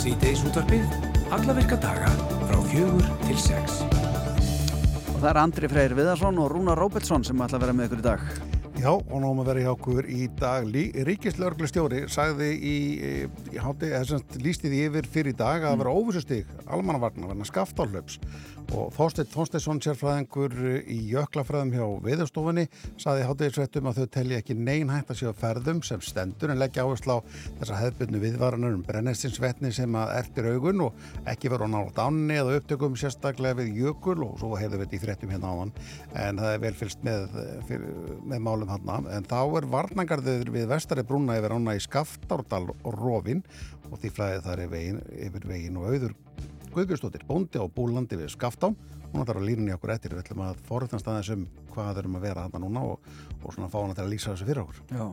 Sýteis útvarpið, alla virka daga frá fjögur til sex. Og það er Andri Freyr Viðarsson og Rúnar Róbeltsson sem ætla að vera með ykkur í dag. Já, og náum að vera hjá okkur í dag. Ríkislörglustjóri sagði í, í hátti, eða semst lísti því yfir fyrir dag að það vera óvissustig almannavarna, verna skaftálöps og Þorstein Þorsteinsson sérfræðingur í jöklafræðum hjá viðarstofunni saði hátegisvettum að þau telli ekki neyn hægt að séu ferðum sem stendur en leggja áherslu á þessa hefðbyrnu viðvaranar um brennestinsvetni sem að ertir augun og ekki vera á nátt ánni eða upptökum sérstaklega við jökul og svo hefðu við í fréttum hérna á hann en það er vel fylst með, með málum hann en þá er varnangarður við vestari brúna yfir ána í Skaftárdal og Rófin og því flæðið þar yfir vegin og auður Guðbjörnstóttir, bóndi á búlandi við Skaftá hún ætlar að línunni okkur eftir. Við ætlum að forðast aðeins um hvað þurfum að vera þarna núna og, og svona fá hann til að lýsa þessu fyrir okkur. Já.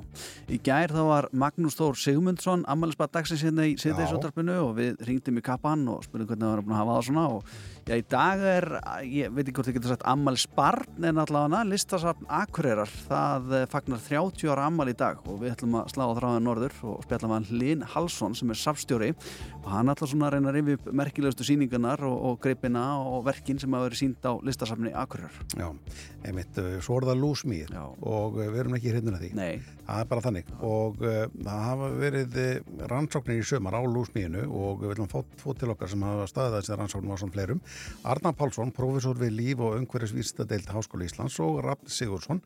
Í gær þá var Magnús Þór Sigmundsson ammælisbað dagsins hérna í siðdeisóttarpinu og við ringdum í kappan og spurðum hvernig það var búin að hafa það svona og já, í dag er, ég veit ekki hvort þið getur sagt ammælisbarn en allavega listasafn Akureyrar, það eh, fagnar 30 ára ammæl í dag og við ætlum að slá á þráðan norður og spjalla með hann Linn Halsson sem er safstjóri og hann ætla svona að reyna að hafa verið sínt á listasafni Akureyrar. Já, einmitt, eh, svo er það lúsmýr og eh, við erum ekki hreitnuna því. Nei. það er bara þannig og uh, það hafa verið rannsóknir í sömar á lúsmýinu og við viljum fótt fó til okkar sem hafa staðið þessi rannsóknum á svona fleirum. Arna Pálsson, profesor við líf og umhverfisvísitadeild Háskóla Íslands og Rafn Sigursson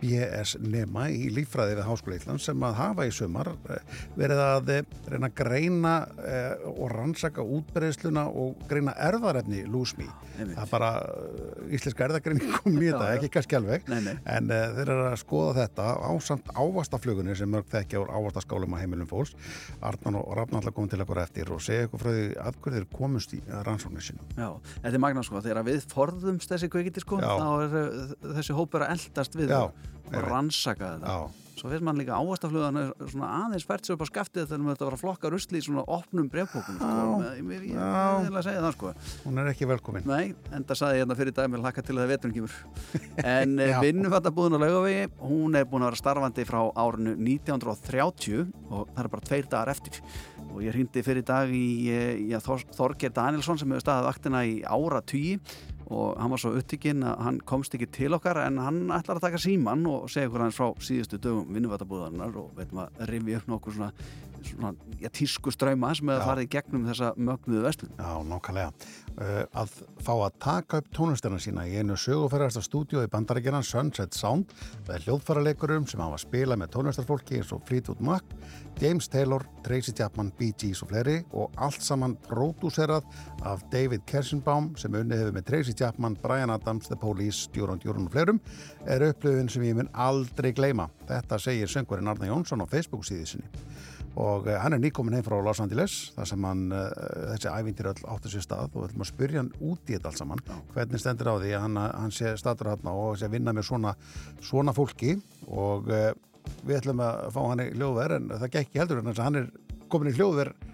BS Nema í lífræði við Háskóla Íslands sem að hafa í sumar verið að reyna að greina eh, og rannsaka útbreyðsluna og greina erðarefni lúsmi. Það er bara íslenska erðagreining komin í þetta, ekki kannski alveg, en þeir eru að skoða þetta ásamt ávastaflugunni sem mörg þekkja úr ávastaskálum á heimilum fólks. Arnan og Rafn alltaf komið til okkur eftir og segja eitthvað frá því að hverju þeir komust í rannsóknir sinu. Já, þetta er magna sko, þegar við forðumst þessi kveikiti sko, Já. þá er þessi hópur að eldast við Já og rannsaka þetta. Já. svo finnst mann líka svona aðeins fært sér upp á skaftið þegar maður þetta var að flokka rusli í svona opnum brevbókum sko. ég vil að segja það sko. Hún er ekki velkomin. Nei, en það saði ég hérna fyrir dag með hlaka til að það veturinn kemur. En vinnumfattabúðin á laugavegi hún er búin að vera starfandi frá árinu 1930 og það er bara tveir dagar eftir. Og ég hrýndi fyrir dag í, í Þorger Danielsson sem hefur staðið vaktina í ára tugi og hann var svo upptikinn að hann komst ekki til okkar en hann ætlar að taka síman og segja okkur hans frá síðustu dögum vinnuvatabúðarinnar og veitum að rifi upp nokkur svona, svona já, tísku ströyma sem hefur farið gegnum þessa mögnuðu vestlun. Já, nokkalega. Uh, að fá að taka upp tónlistina sína í einu sögufærast stúdíu í bandarækjana Sunset Sound með hljóðfæraleikurum sem hafa spilað með tónlistarfólki eins og Fleetwood Mac, James Taylor, Tracy Chapman, Bee Gees og fleiri og allt saman pródúserað af David Kershenbaum sem unnið hefur með Tracy Chapman, Brian Adams, The Police, Djúran Djúran og fleirum er upplöfun sem ég mun aldrei gleyma. Þetta segir söngurinn Arna Jónsson á Facebook síðið sinni og uh, hann er nýkomin heim frá Los Angeles þar sem hann, uh, þessi ævindir öll áttu sér stað og við ætlum að spyrja hann út í þetta allt saman. Hvernig stendur á því að hann, hann sé statur hann og sé vinna með svona, svona fólki? Og við ætlum að fá hann í hljóðverð en það gekk ekki heldur en hann er komin í hljóðverð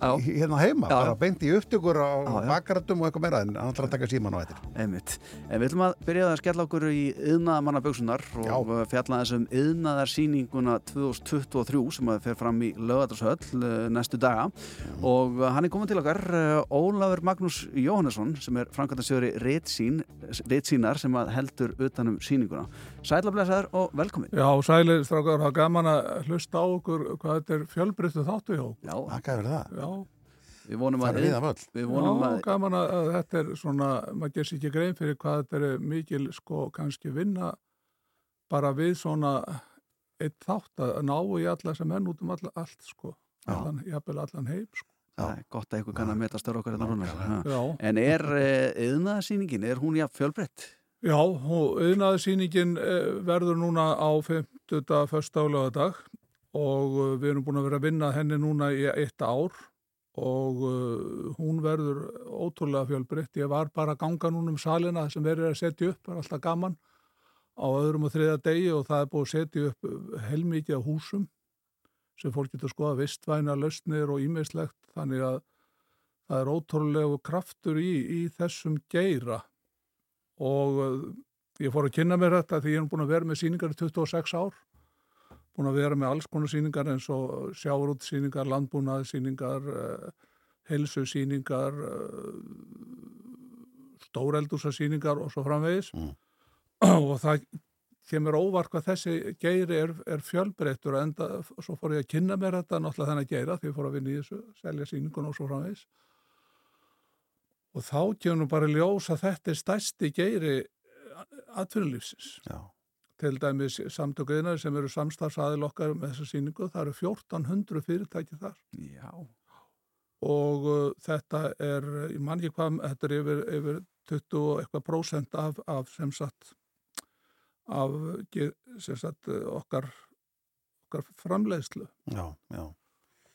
hérna heima, já. bara beint í upptökur á bakaratum og eitthvað meira en hann ætlar að taka síman á þetta Einmitt. En við ætlum að byrja að skella okkur í yðnaðamannaböksunar og fjalla þessum yðnaðarsýninguna 2023 sem að fer fram í lögadarshöll eh, næstu daga. Mm. og hann er komið til okkar eh, Ólafur Magnús Jóhannesson sem er framkvæmdansjóri Ritsínar sem heldur utanum sýninguna. Sælablesaður og velkomin. Já, sælir strákar, það er gaman að hlusta á okkur hvað þetta er fjölbryttu þáttu hjá Já, það er það. Já Við vonum að, að, við vonum að gaman að, að þetta er svona, maður gerst ekki grein fyrir hvað þetta er mikil sko kannski vinna bara við svona eitt þátt að ná í alla sem enn út um all, allt sko, allan, jafnvel allan heim sko. Það er gott að eitthvað kann að metast ára okkar hérna En er eðnaðsýningin, er hún jafn fjölbreytt? Já, eðnaðsýningin eh, verður núna á 50. förstálega dag og eh, við erum búin að vera að vinna henni núna í eitt ár og uh, hún verður ótrúlega fjölbreytt. Ég var bara að ganga núna um salina sem verður að setja upp, það er alltaf gaman á öðrum og þriða degi og það er búið að setja upp uh, heilmikið á húsum sem fólk getur skoða vistvæna, lausnir og ímiðslegt þannig að það er ótrúlegu kraftur í, í þessum geira. Og uh, ég fór að kynna mér þetta því ég er búin að vera með síningar í 26 ár búin að vera með alls konar síningar eins og sjáurútsíningar, landbúnaðsíningar, uh, heilsusíningar, uh, stóreldúsasíningar og svo framvegis. Mm. og það kemur óvart hvað þessi geiri er, er fjölbreyttur og enda, svo fór ég að kynna mér þetta náttúrulega þennan geira því ég fór að vinna í þessu, selja síningun og svo framvegis. Og þá kemur nú bara ljós að þetta er stærsti geiri atvinnulífsins. Já, til dæmis samtökuðinar sem eru samstarfsaðil okkar með þessa síningu, það eru 1400 fyrirtæki þar. Já, og uh, þetta er, ég man ekki hvað, þetta er yfir, yfir 20 og eitthvað prósent af, af sem sagt af sem sagt uh, okkar okkar framleiðslu. Já, já,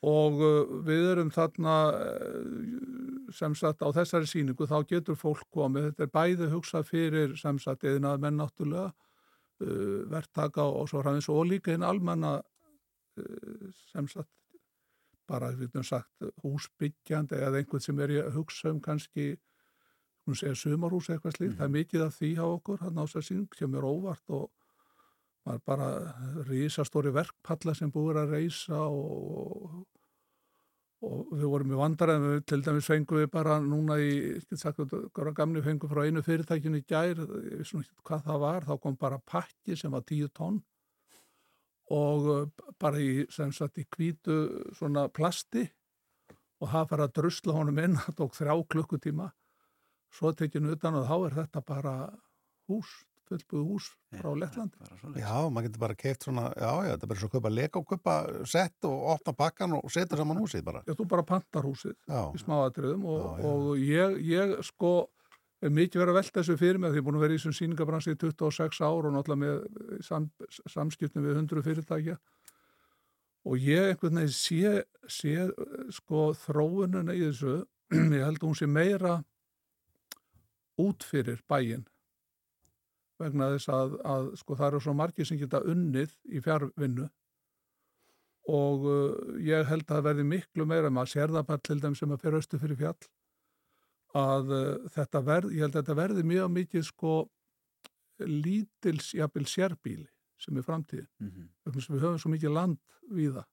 og uh, við erum þarna uh, sem sagt á þessari síningu þá getur fólk komið, þetta er bæði hugsað fyrir sem sagt eðinað menn náttúrulega verktaka og svo ræðins og líka hinn almenna uh, sem sagt bara sagt húsbyggjandi eða einhvern sem er í að hugsa um kannski sumarhús eitthvað slíkt, það er mikið af því hjá okkur hann á þess að síning sem er óvart og maður bara rísastóri verkpalla sem búið er að reysa og, og við vorum í vandaræðum, við til dæmis fengum við bara núna í, ekki sagt hvað gamni fengum frá einu fyrirtækinu í gær, ég veist nú ekki hvað það var, þá kom bara pakki sem var tíu tonn og uh, bara í, sem sagt, í kvítu svona plasti og það fara að drusla honum inn, það tók þrjá klukkutíma, svo tekinu utan og þá er þetta bara hús, fullbúið hús frá Lettlandi. já, maður getur bara keift svona, já, já, þetta er bara svo að kaupa leka og kaupa sett og opna bakkan og setja saman húsið bara. Já, þú bara pantar húsið Já, í smáatriðum og, Já, já. og ég, ég sko er mikið verið að velta þessu fyrir mig því ég er búin að vera í þessum síningabransi í 26 ár og náttúrulega með sam, samskiptum við 100 fyrirtækja og ég einhvern veginn sé, sé sko þróununa í þessu ég held að hún sé meira út fyrir bæinn vegna þess að, að sko það eru svo margir sem geta unnið í fjárvinnu og uh, ég held að það verði miklu meira maður sér það bara til þeim sem að fyrir austu fyrir fjall að uh, þetta verði, ég held að þetta verði mjög mikið sko lítils jafnvel sérbíli sem er framtíðin. Þess að við höfum svo mikið land við það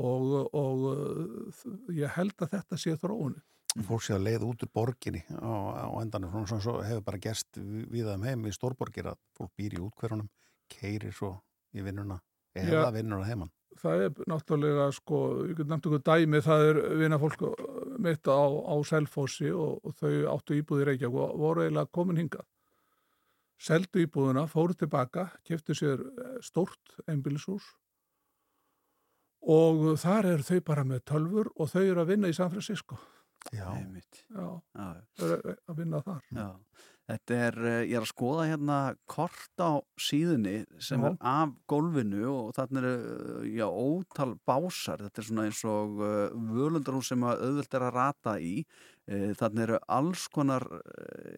og, og uh, ég held að þetta sé þróunni fólk sé að leið út úr borginni á, á endanum, svona svona svo hefur bara gerst við við þeim heim í stórborgir að fólk býr í útkverunum, keirir svo í vinnuna, eða vinnuna heimann. það er náttúrulega sko, ég get nefnt okkur dæmi, það er vinna fólk mitt á, á Selfossi og, og þau áttu íbúði Reykjavík og voru eiginlega komin hingað. Seldu íbúðuna, fóru tilbaka, keftu sér eh, stórt einbýlishús og þar eru þau bara með tölfur og þau eru að vinna í San Francisco. Já. Já, Já, þau eru að vinna þar. já. Þetta er, eh, ég er að skoða hérna kort á síðunni sem Já. er af gólfinu og þarna eru, eh, já, ótal básar. Þetta er svona eins og uh, völundarhús sem að auðvöld er að rata í. Þarna eru alls konar,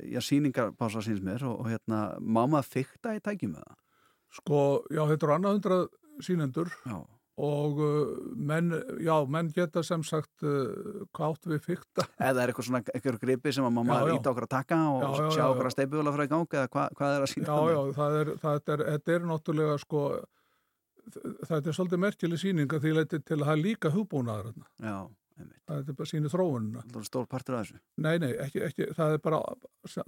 já, sýningarbásar síns mér og, og hérna, má maður fykta í tækjum með það? Sko, já, þetta eru annað hundrað sínendur Já, og uh, menn, já, menn geta sem sagt uh, áttu við fykta eða er eitthvað svona, eitthvað gripi sem að já. íta okkur að taka og Já, já, sjá já. að steipugula frá í gangi eða hva, hvað er að sína Já, já, það er, það er, þetta er náttúrulega sko, þetta er svolítið merkileg sýning að því að það er líka hugbúnaðar. Já, einmitt. Það er bara sýnið þróunina. Það er stór partur af þessu. Nei, nei, ekki, ekki, það er bara,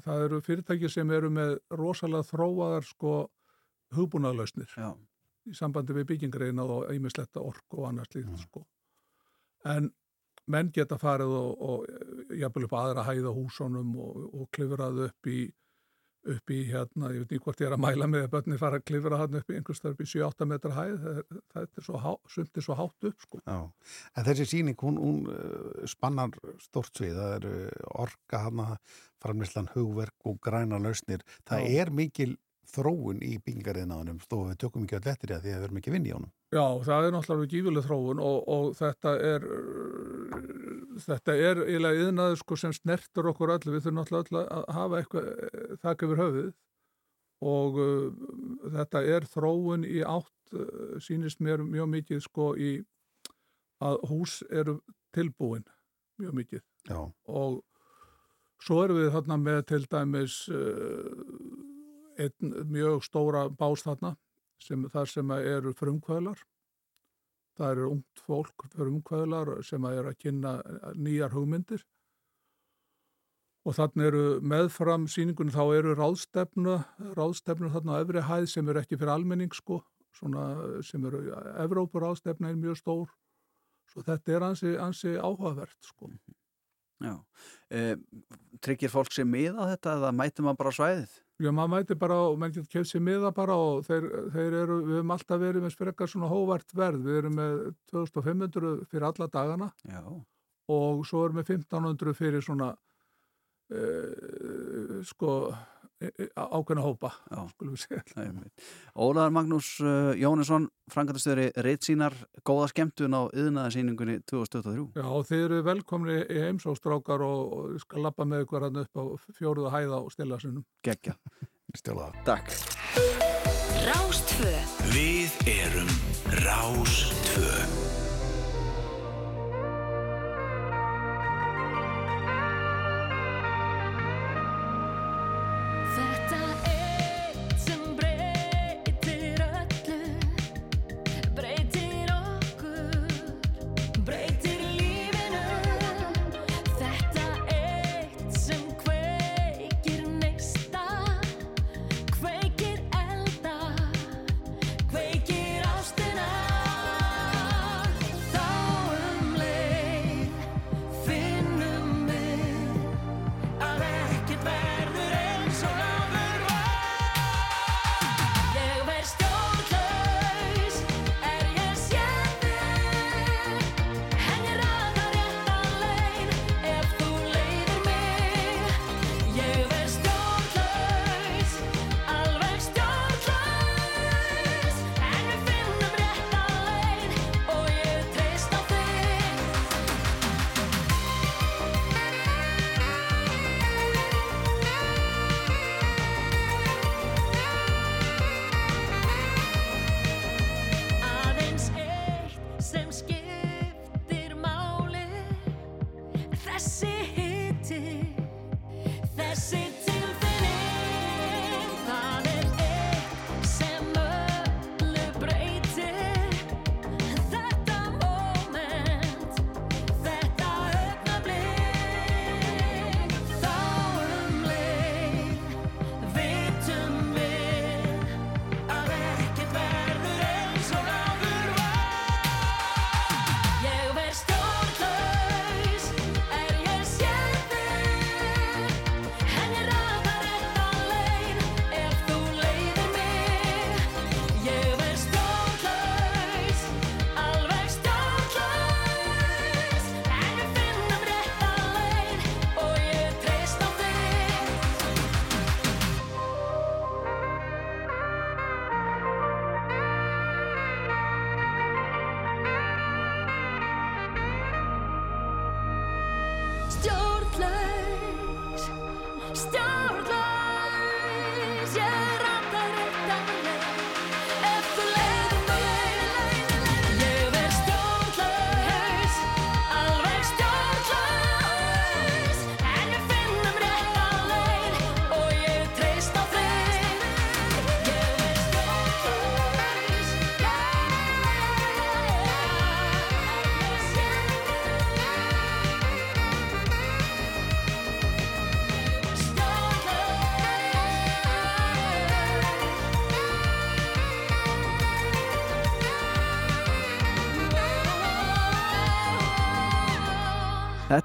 það eru fyrirtæki sem eru með rosalega þróaðar sko hugbúnaðarlausnir Já, í sambandi við byggingreina og ýmisletta ork og annars líkt Mm. sko. En menn geta farið og, og jafnvel upp aðra hæða húsunum og, og klifrað upp í upp í hérna, ég veit ekki hvort ég er að mæla með að börni fara að klifra hann upp í einhvers þar upp í 7-8 metra hæð, það, er- svo, há, svo hátt upp sko. já. En þessi síning, hún, hún uh, spannar stort svið, það eru orka hana, framlislan hugverk og græna lausnir. Það Já. er mikil þróun í byggingariðnaðunum, þó við tökum ekki öll eftir því að því að við erum ekki vinn í honum. Já, það er náttúrulega gífileg þróun og, og þetta er þetta er eiginlega yðnaður sko sem snertur okkur öll, við þurfum náttúrulega öll að hafa eitthvað eh, þak yfir höfuð og uh, þetta er þróun í átt uh, sýnist mér mjög mikið sko í að hús eru tilbúin mjög mikið. Já, og svo erum við þarna með til dæmis uh, einn mjög stóra bás þarna sem, þar sem eru frumkvælar. Það eru ungt fólk frumkvælar sem eru að kynna nýjar hugmyndir. Og þannig eru meðfram síningunum þá eru ráðstefnu, ráðstefnu þarna á efri hæð sem eru ekki fyrir almenning sko, svona sem eru, Evrópur ráðstefna er mjög stór. Svo þetta er ansi, ansi áhugavert sko. Já, e, tryggir fólk sér miða þetta eða mætir maður bara svæðið? Já, maður mætir bara og maður getur kemst sér miða bara og þeir, þeir eru, við hefum alltaf verið með sprekar svona hóvart verð, við erum með 2500 fyrir alla dagana Já. og svo erum við 1500 fyrir svona uh, sko ákveðna hópa, Já. skulum við segja. Ólaðar Magnús uh, Jónesson, frangatastöðri Reitsinar, góða skemmtun á yðnaðarsýningunni 2023. Já, þeir eru velkomni í heimsóstrákar og, skal lappa með ykkur hann upp á fjóruða hæða og stila sinnum. Gekkja. Stjóla það. Takk. Rástvö Við erum Rástvö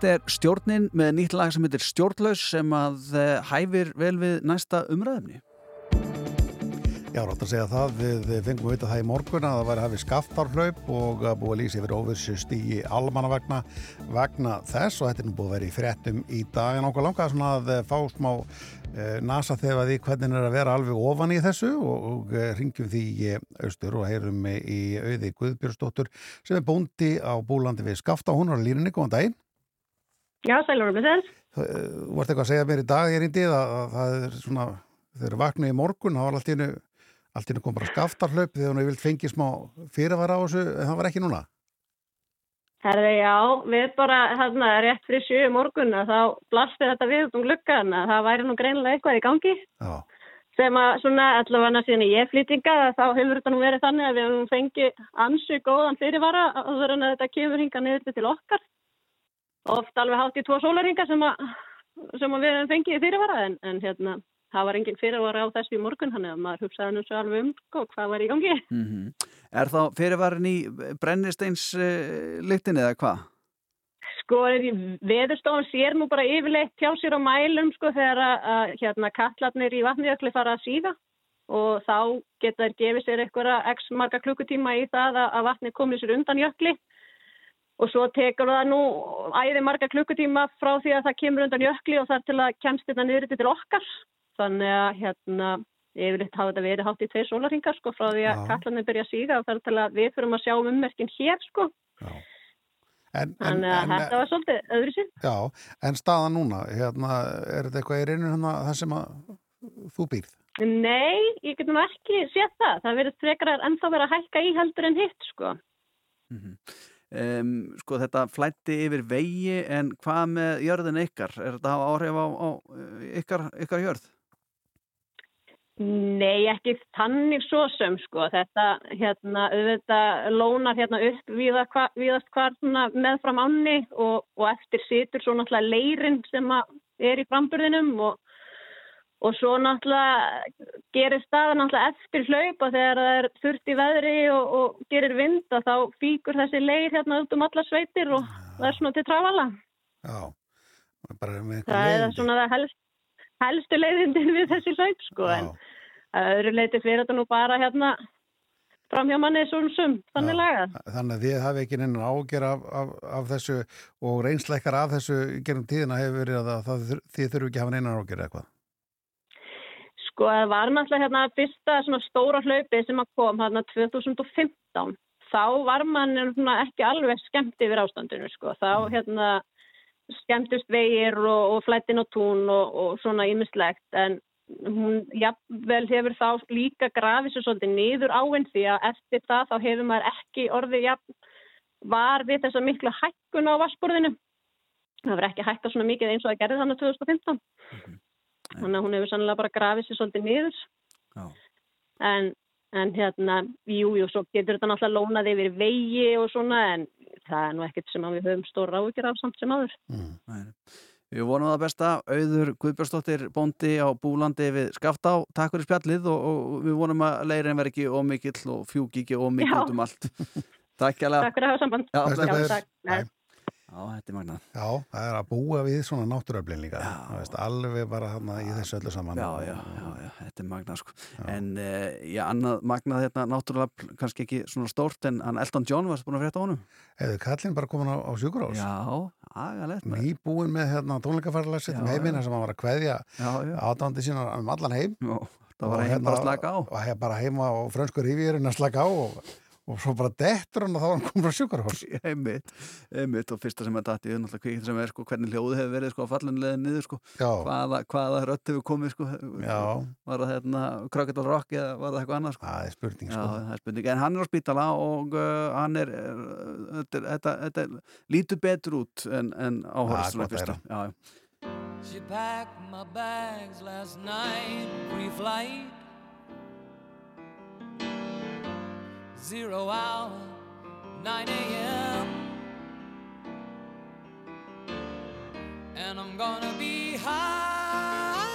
Þetta er stjórnin með nýtt lag sem heitir Stjórnlaus sem að eh, hæfir vel við næsta umræðumni. Já, rátt að segja það, við fengum við það í morgun að það væri hafið skaftarhlaup og að búið að lýsa yfir óvissu stígi almannavagna vegna þess og þetta er nú búið að vera í fréttum í dag en okkur langaði svona að fá smá eh, nasa þegar því hvernig er að vera alveg ofan í þessu og, og eh, ringjum því í austur og heyrum í auði Guðbjörnsdóttur sem er búndi á búlandi við skafta, hún er á línunni, góðan daginn. Já, sælur og blessar. Þú varst eitthvað að segja mér í dag, er indi, að, að það er svona, þeir eru vaknað í morgun, það var allt í hennu, allt í hennu kom bara skaftarhlaup þegar hún vilt fengið smá fyrirvara á þessu, en það var ekki núna. Herði, já, við bara, hérna, rétt fyrir sjö morgun að þá blasti þetta við út um gluggan að það væri nú greinilega eitthvað í gangi. Já, sem að svona allavega síðan ég flytinga þá hefur þetta nú verið þannig að við höfum fengið ansi góðan fyrirvara að þetta kemur hinga niður til okkar. Oft alveg hátt í tvo sólarhinga sem, sem að við höfum fengið í fyrirvara en, en hérna, það var engin fyrirvara á þessu í morgun þannig að maður hugsaði nú svo alveg um sko, hvað var í gangi. Mm Er þá fyrirvarin í brennisteins uh, lyktin eða hvað? Sko, veðurstofan sér nú bara yfirleitt hjá sér á mælum sko þegar að, hérna, kallarnir í vatnijökli fara að síða og þá geta þær gefið sér einhverja x marga klukkutíma í það að, að vatni komið sér undan jökli og svo tekur það nú æði marga klukkutíma frá því að það kemur undan jökli og þar til að kemst þetta niður til okkar. Þannig að hérna yfirleitt hafa þetta verið hátt í tveir sólarhingar sko frá því að Já. kallarnir byrja að síða og þar til að við fyrir að sjá um ummerkin hér sko. Já. En, en, Þannig að en, þetta var svolítið öðru sinn. já, en staðan núna, hérna, er þetta eitthvað í reynir hérna það sem að þú býrð? Nei, ég get nú ekki séð það. Það verður frekar að ennþá vera að hækka í heldur en hitt, sko. Um, sko þetta flætti yfir vegi en hvað með jörðin ykkar? Er þetta áhrif á, á uh, ykkar, ykkar jörð? Nei, ekki þannig svo sem, sko. Þetta, hérna, auðvitað lónar hérna upp víða, hva, víðast hvar meðfram ánni og, og eftir situr svo náttúrulega leirinn sem er í framburðinum og, og svo náttúrulega gerir staða náttúrulega eftir hlaupa þegar það er þurft í veðri og, og gerir vind og þá fíkur þessi leir hérna út um alla sveitir og það er svona til trafala. Já, bara með Það er leiðindi. svona það helst, helstu leiðindin við þessi hlaup sko en Já. að öðru leiti fyrir þetta nú bara hérna fram hjá manni svona sum, þannig Já. lagað. Þannig að þið hafi ekki neina ágjör af, af, af þessu og reynsleikar af þessu gerum tíðina hefur verið að það, það, þið þurfu ekki að hafa neina ágjör eitthvað. Sko það var náttúrulega hérna fyrsta svona stóra hlaupi sem að kom hérna 2015. Þá var mann ekki alveg skemmt yfir ástandinu sko. Þá hérna skemmtust vegir og, og flættin á tún og, og svona ímislegt en hún jafnvel hefur þá líka grafið sér svolítið niður áinn því að eftir það þá hefur maður ekki orðið jafn var við þessa miklu hækkun á vassborðinu. Það verður ekki hækka svona mikið eins og það gerði þannig 2015. Þannig að hún hefur sannlega bara grafið sér svolítið niður. Já. En, en hérna, jú, jú, svo getur þetta náttúrulega lónað yfir vegi og svona en það er nú ekkert sem við höfum stóra áhyggjur af samt sem aður. Mm. Nei. Við vonum það besta, auður Guðbjörnsdóttir bóndi á búlandi við Skaftá, takk fyrir spjallið og, og við vonum að leirin verði ekki ómikill og fjúki ekki ómikill um allt. takk Takk fyrir að hafa samband. Já, kveðjur. takk. Já, þetta er magnað. Já, það er að búa við svona náttúröflin líka. Já. Veist, alveg bara þarna í þessu öllu saman. Já, já, já, já, þetta er magnað sko. En uh, já, annað magnað þetta náttúrulega pl- kannski ekki svona stórt en hann Elton John varst búin að frétta honum. Hefur kallinn bara komin á, á sjúkurás? Já, maður. Nýbúin með hérna, tónleikafarlega sitt um Já, heimina sem hann var að kveðja Já, já, aðdándi sína um allan heim. já, það var heim bara að slaka á. Og hef bara heima á frönsku rífjörinn að slaka á og, og svo bara dettur hann og þá var hann komin frá sjúkurás. Einmitt, einmitt. Og fyrsta sem er dætt í náttúrulega kvikið sem er sko hvernig hljóðið hefur verið sko á fallinlega niður sko. Já, hvaða, hvaða rödd hefur komið sko. Já, var það hérna Crocodile Rock eða var það eitthvað annað sko? Það er spurning Já, sko. það er spurning, en hann er á spítala og uh, hann er, er þetta, er- þetta, þetta lítur betur út en, en Já, að já, já. She packed my bags last night, pre-flight. Zero hour, 9 a.m. And I'm gonna be high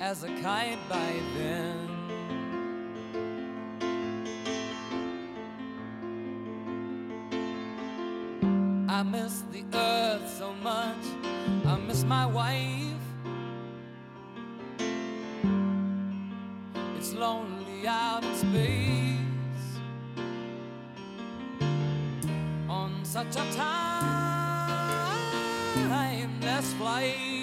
as a kite by then. I miss the earth so much. I miss my wife. Lonely out in space on such a timeless flight.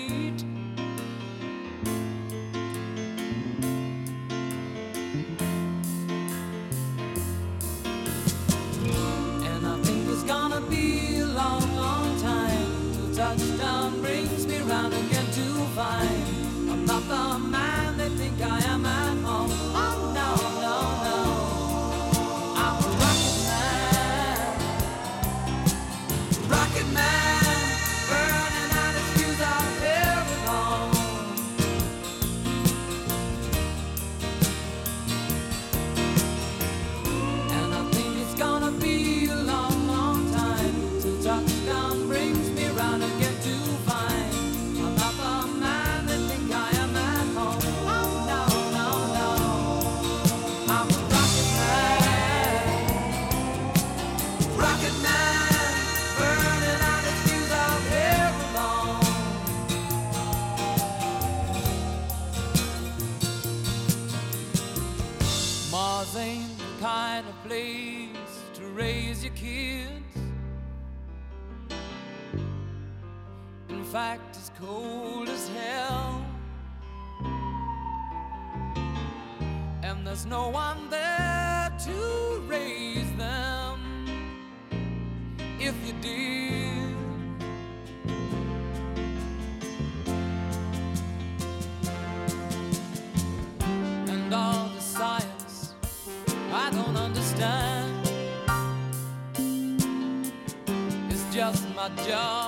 Just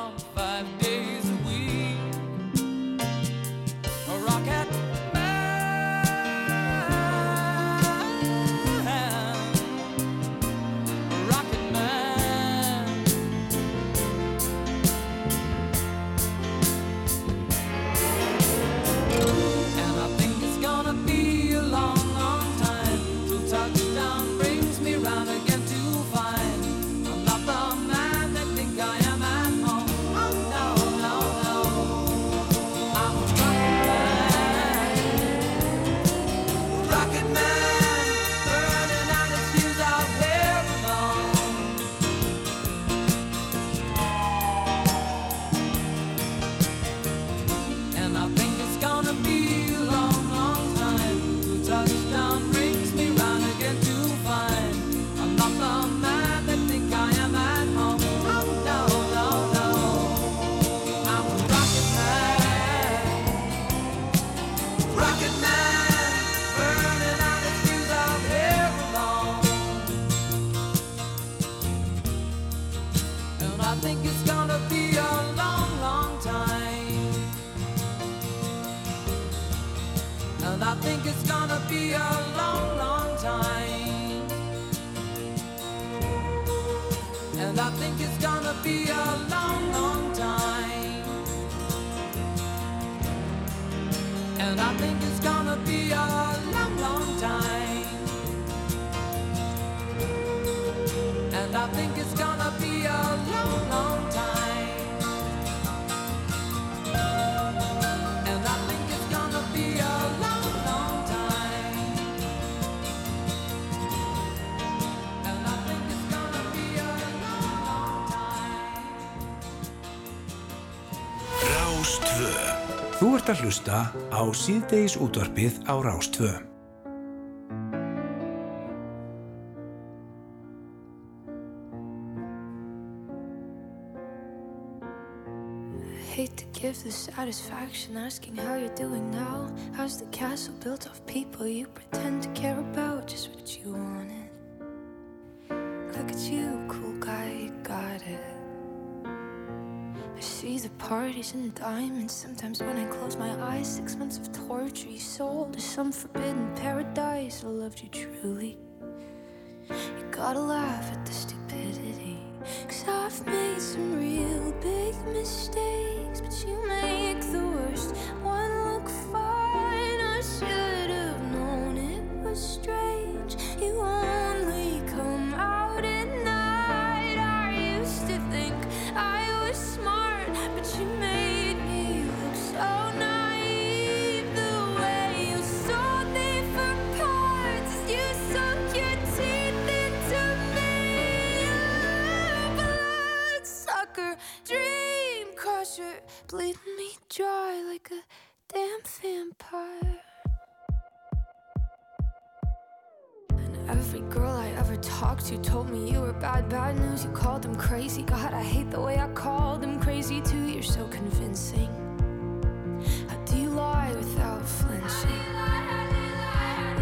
And I think it's gonna be a long, long time. And I think it's gonna be a long, long time. Ert að hlusta á síðdeis útvarpið á Rástvö give the satisfaction asking how you're doing now. How's the castle built of people you pretend to care about? Just what you wanted. Look at you, cool guy, you got it. I see the parties and diamonds. Sometimes when I close my eyes, six months of torture you sold to some forbidden paradise. I loved you truly. You gotta laugh at the stupidity. Cause I've made some real big mistakes, but you make the worst one look fine. I should have known it was strange. You crusher, bleeding me dry like a damn vampire. And every girl I ever talked to told me you were bad, bad news. You called them crazy. God, I hate the way I called them crazy too. You're so convincing. How do you lie without flinching?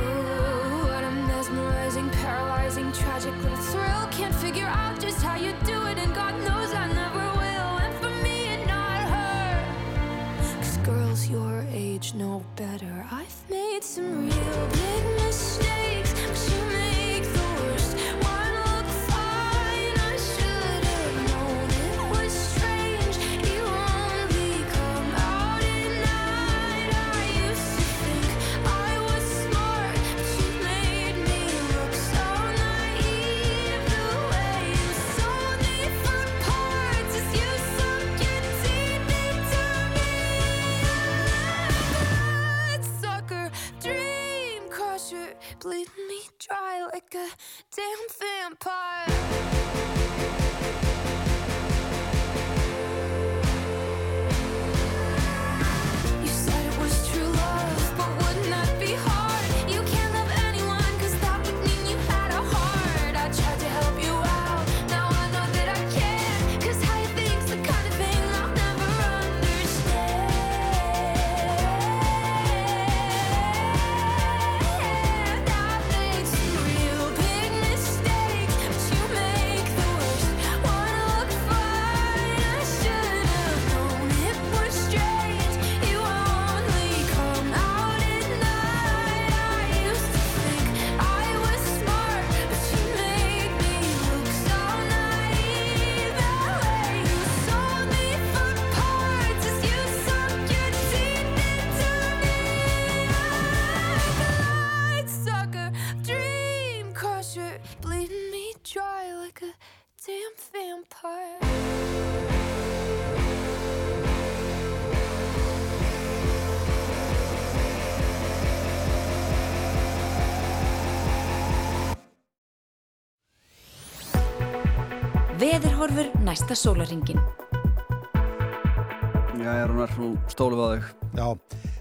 Ooh, what a mesmerizing, paralyzing, tragic little thrill. Can't figure out just how you do it, and God knows I never girls your age know better. I've made some real big mistakes, bleed me dry like a damn vampire. Veðurhorfur næsta sólaringin. Já, er hún er nú stólið á þau. Já,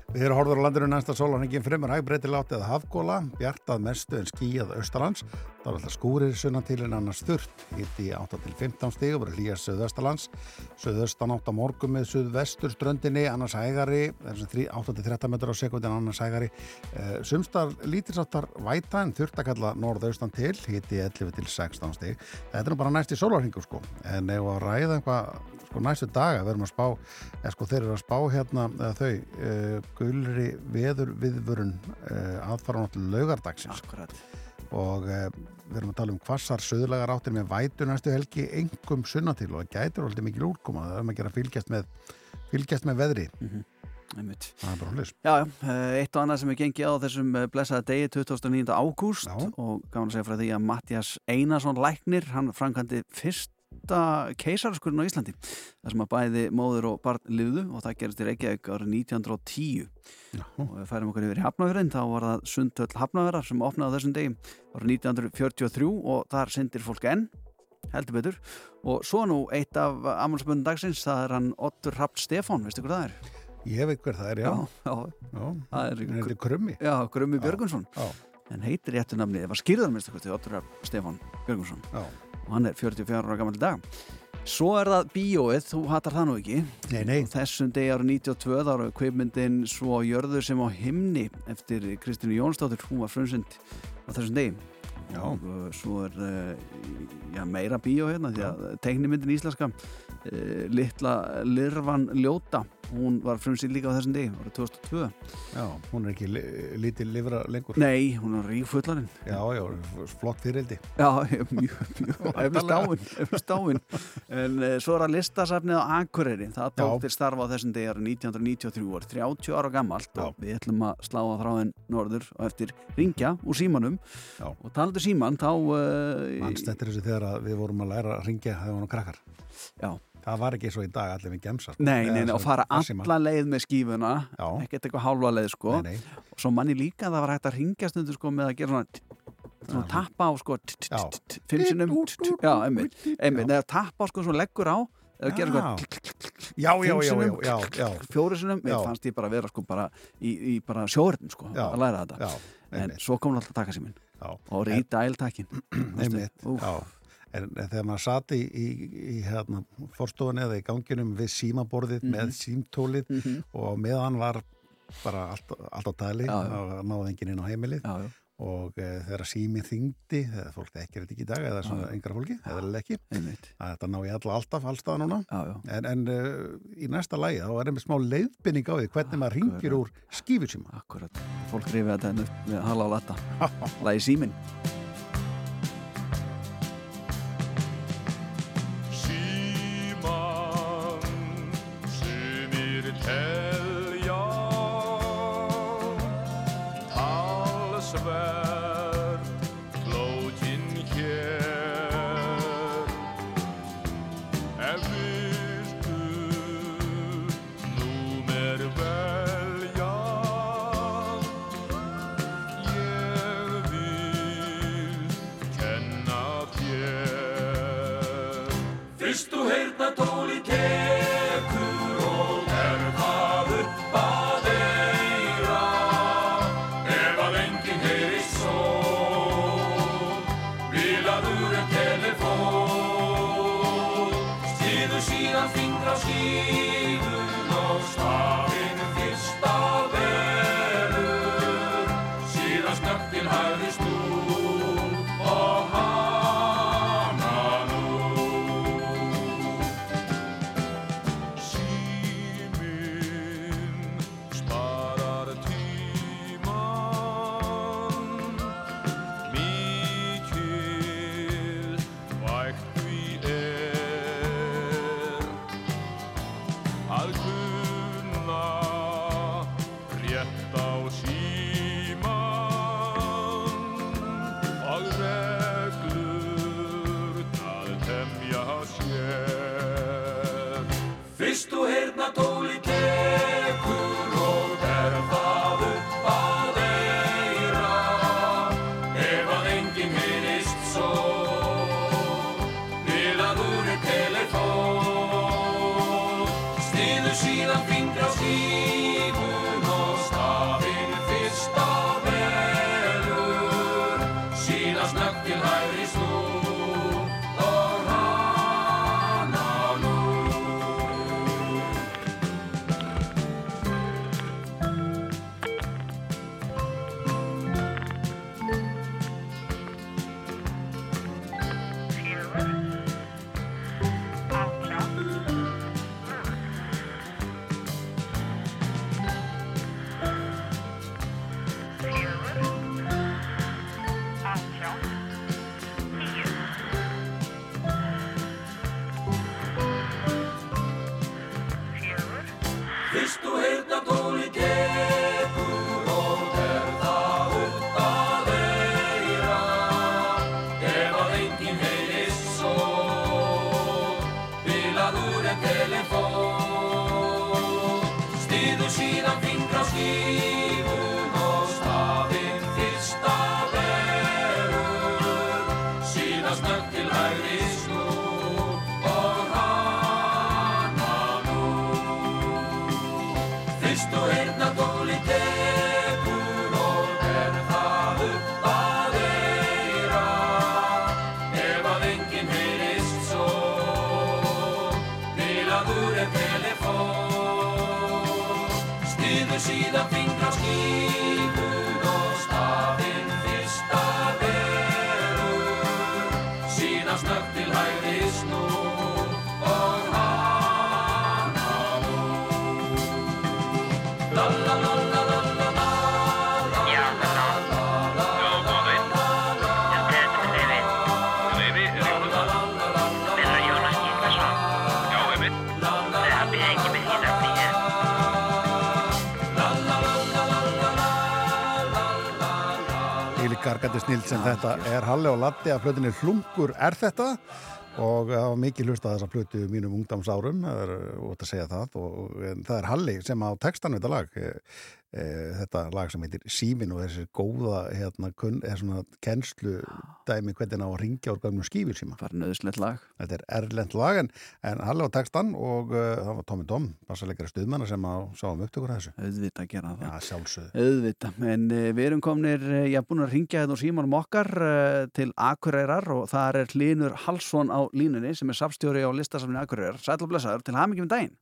við erum horfður á landinu næsta sólarhengin fremur hægbreytilátt eða hafgóla, bjartað mestu en skíjað austalands. Það er alltaf skúrir en annars þurrt. Hitti 8-15 stig og verður hlýjast söðaustalands. Söðaustan átt á morgum með söðvestur ströndinni, annars hægari, það er sem 8-13 metur á sekundin, annars hægari. Uh, sumstar lítilsáttar væta en þurrt að kalla norðaustan til, hitti 11-16 stig. Þetta er nú bara næst í sólarhengur sko, en ef að ræða einhvað sko næstu daga verðum að spá eða sko þeir eru að spá hérna þau uh, gulri veður viðvörun uh, aðfara náttúrulega laugardagsins Akkurat. og uh, við erum að tala um hvassar söðlagar áttir með vætu næstu helgi engum sunna til og það gætir alltaf mikil úrkoma það er um að gera fylgjast með fylgjast með veðri, Einmitt. það er bara hlis Já, eh, eitt og annað sem er gengið á þessum eh, blessaða degi 29. ágúst og gaman að segja frá því að Mattias Einarsson Læknir, hann framkvæmdi fyrsta keisaraskurinn á Íslandi þar sem að bæði móður og barn liðu og það gerist í Reykjavík árið 1910 Já. og við færum okkur yfir í Hafnafjörðin þá var það Sundhöll Hafnafjörðar sem opnaði þessum degi árið 1943 og þar syndir fólk enn heldur betur. Og svo nú eitt af ammálspöndum dagsins það er hann Ottur Rapt Stefán, veistu hvað það er? ég veit hver það er, já, já, já. það er, er krummi. Já Grummi Björgunsson já, en heitir réttu nafni, það var skýrðar minnst Ottur Rapp Stefán Björgunsson já, og hann er 44 ára gammal dag. Svo er það bíóið, þú hattar það nú ekki. Nei, nei. Þessum degi ára 92 þá eru kveipmyndin svo jörður sem á himni eftir Kristínu Jónsdóttir. Hún var frumsynd á þessum degi. Já. svo er uh, já, meira bíó hérna því að teiknimyndin íslenska litla Lirvan Ljóta. Hún var frumsynd líka á þessum degi ára 2002 já, hún er ekki li, lítið livra lengur. Nei, hún er ríkfullarinn já, já, flott fyririldi Já, mjög, mjög, eftir stáin. En uh, svo er að listasafnið á Akureyri, það tók til starfa á þessum degi árið 1993, var 30 ára gammalt og við ætlum að slá að þráðin norður og eftir ringja úr símanum. Já. og talandu síman þá, uh, mannst þetta þessu þegar að við vorum að læra að ringja þegar við vorum krakkar já, það var ekki svo í dag allir við gemsa sko. nei, nei, Eða nei, og fara alla leið með skífuna, ekkert eitthvað hálfa leið sko, nei, nei. og svo manni líka að það var hægt að ringja stundu sko með að gera svona svona tappa á sko einmitt, neða tappa á sko svo leggur á eða gera Já. já, já, fimm já, sinnum, já, já, já, fjóri sinnum, mér Já. fannst ég bara vera sko bara í, í bara sjóðurinn sko Já. að læra þetta, já, en svo kom alltaf taka síminn já, og reyta já. En, þegar maður sati í, í, í hérna, forstofunni eða í ganginum við símaborðið Mhm. með símtólið og meðan var bara allt, allt á tali og náði enginn inn á heimilið já, já, og e, þegar síminn þingdi, þegar fólk þekkir þetta ekki í dag eða svona yngra fólki, eða ekki að þetta ná í alla alltaf, allstað núna. Já, en, en uh, í næsta lagi þá er einmitt smá leiðbynning á því hvernig maður ringir úr skífusíma. Akkurat. Fólk rifið þetta hennu með hala á latta lagi síminn snild sem þetta er. Halli og Latti að plötunni Hlungur er þetta. Og það var mikið hlust að þessa plötu mínum ungdamsárum, það er ótt að segja það. Og það er Halli sem á textan við þetta lag e, e, þetta lag sem heitir Símin og þessi góða hérna, kun, er svona kennslu dæmi hvernig á að ringja úr gamlu skífur síma. Það er nöðslegt lag. Þetta er erlend lag en, en Halli á textan og uh, það var Tómi Dóm, bassaleikari stuðmanna sem sáum upptökur þessu. Auðvitað að gera það. Já, sjálfsögðu. Auðvitað, en uh, við erum komnir, uh, ég er búin að ringja hérna úr símanum okkar uh, til Akureyrar og það er Hlynur Halsson á línunni sem er safstjóri á listasafni Akureyrar. Sætla blessaður, til með daginn.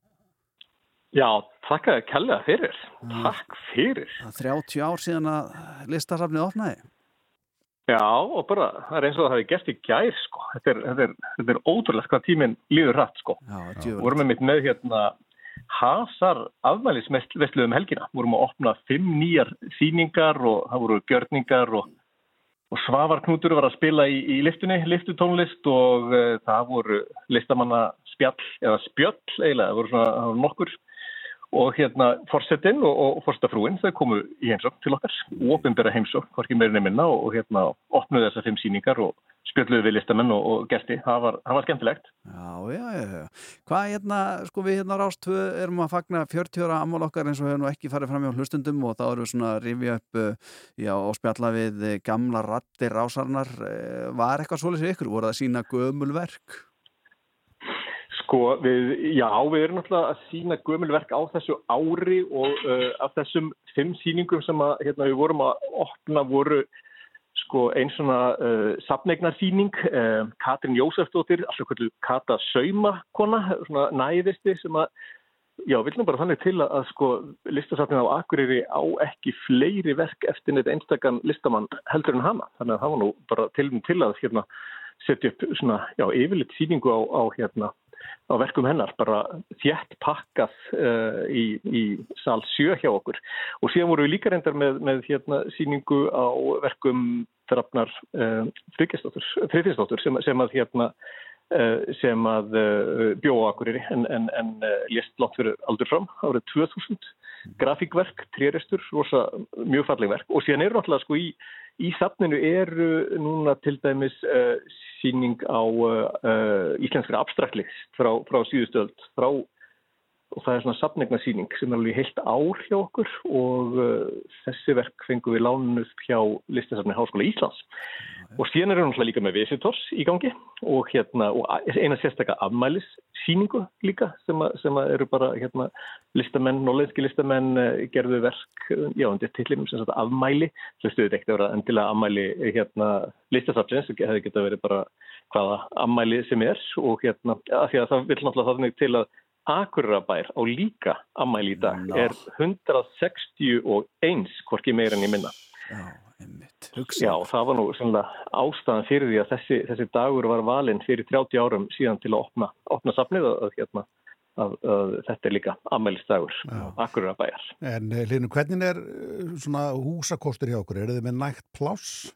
Já, takk að kella fyrir. Takk fyrir. Það er 30 ár síðan að listasafnið opnaði. Já, og bara, það er eins og það hafi gert í gær, sko. Þetta er, þetta er, þetta er ótrúlega hvað tíminn líður hratt, sko. Já, Vorum við mitt með hérna hasar afmælisveslu um helgina. Vorum að opna fimm nýjar þýningar og það voru gjörningar og, og Svavarknútur var að spila í, í liftunni, liftutónlist og uh, það voru listamanna spjall, eða spjöll eiginlega, það voru svona það voru nokkur og hérna forsettinn og, og forstafrúin þau komu í heimsókn til okkar ofinbera heimsókn, hvorki meirinni minna og, og hérna opnuðu þessar fimm síningar og spjöldluðu við listamenn og, og gesti það var, var skemmtilegt Já, já, já, já. Hvað hérna, sko við hérna Rástvö erum að fagna 40 ára ammál okkar eins og hefur nú ekki farið fram hjá hlustundum og þá erum við svona að rifja upp uh, já, og spjalla við eh, gamla rattir rásarnar. Eh, Var eitthvað svolítið ykkur? Voru það að sína gömulverk? Sko, við, já, við erum náttúrulega að sína gömulverk á þessu ári og uh, af þessum fimm síningum sem að, hérna, við vorum að opna voru sko, einn svona uh, sapnegnarsýning, uh, Katrin Jósefsdóttir, alltaf hvernig Kata Saumakona, svona næðisti sem að, já, viljum bara þannig til að, að sko, listasafnin á Akureyri á ekki fleiri verk eftir neitt einstakann listamann heldur en hana, þannig að það var nú bara til, til að hérna, setja upp svona, já, yfirleitt síningu á, á hérna, á verkum hennar, bara þjætt pakkað uh, í, í sal 7 hjá okkur. Og síðan voru við líka reyndar með, með hérna, síningu á verkum drafnar uh, Friðfinsdóttur sem, sem að hérna uh, sem að bjóða okkur en, en, en lést langt fyrir aldur fram árið 2000 grafíkverk, trérestur, rosa mjög falleg verk. Og síðan eru náttúrulega sko í Í safninu eru núna til dæmis uh, síning á uh, uh, íslenskra abstraktlist frá, frá síðustöld frá, og það er svona safnegnarsýning sem er alveg heilt ár hjá okkur og þessi verk fengum við lánuð hjá listasafni Háskóla Íslands og síðan eru náttúrulega líka með visitors í gangi og, hérna, og eina sérstakka afmælis síningu líka sem, að, sem að eru bara hérna, listamenn, nóleðski listamenn gerðu verk, já, undir tillinum sem sagt afmæli, sem stuðið ekkert að vera endilega afmæli hérna listasafnsins, það hefði geta verið bara hvaða afmæli sem er og hérna, að því að það vil náttúrulega þannig til að Akurabær á líka afmæli í dag Ná. er 161 hvorki meira en ég minna. Já, einmitt. Já, það var nú ástæðan fyrir því að þessi, þessi dagur var valinn fyrir 30 árum síðan til að opna, opna safnið að, hérna, að, að þetta er líka ammælistagur Akurabæjar. En eh, Linu, hvernig er eh, húsakostur hjá okkur? Er þið með nægt pláss?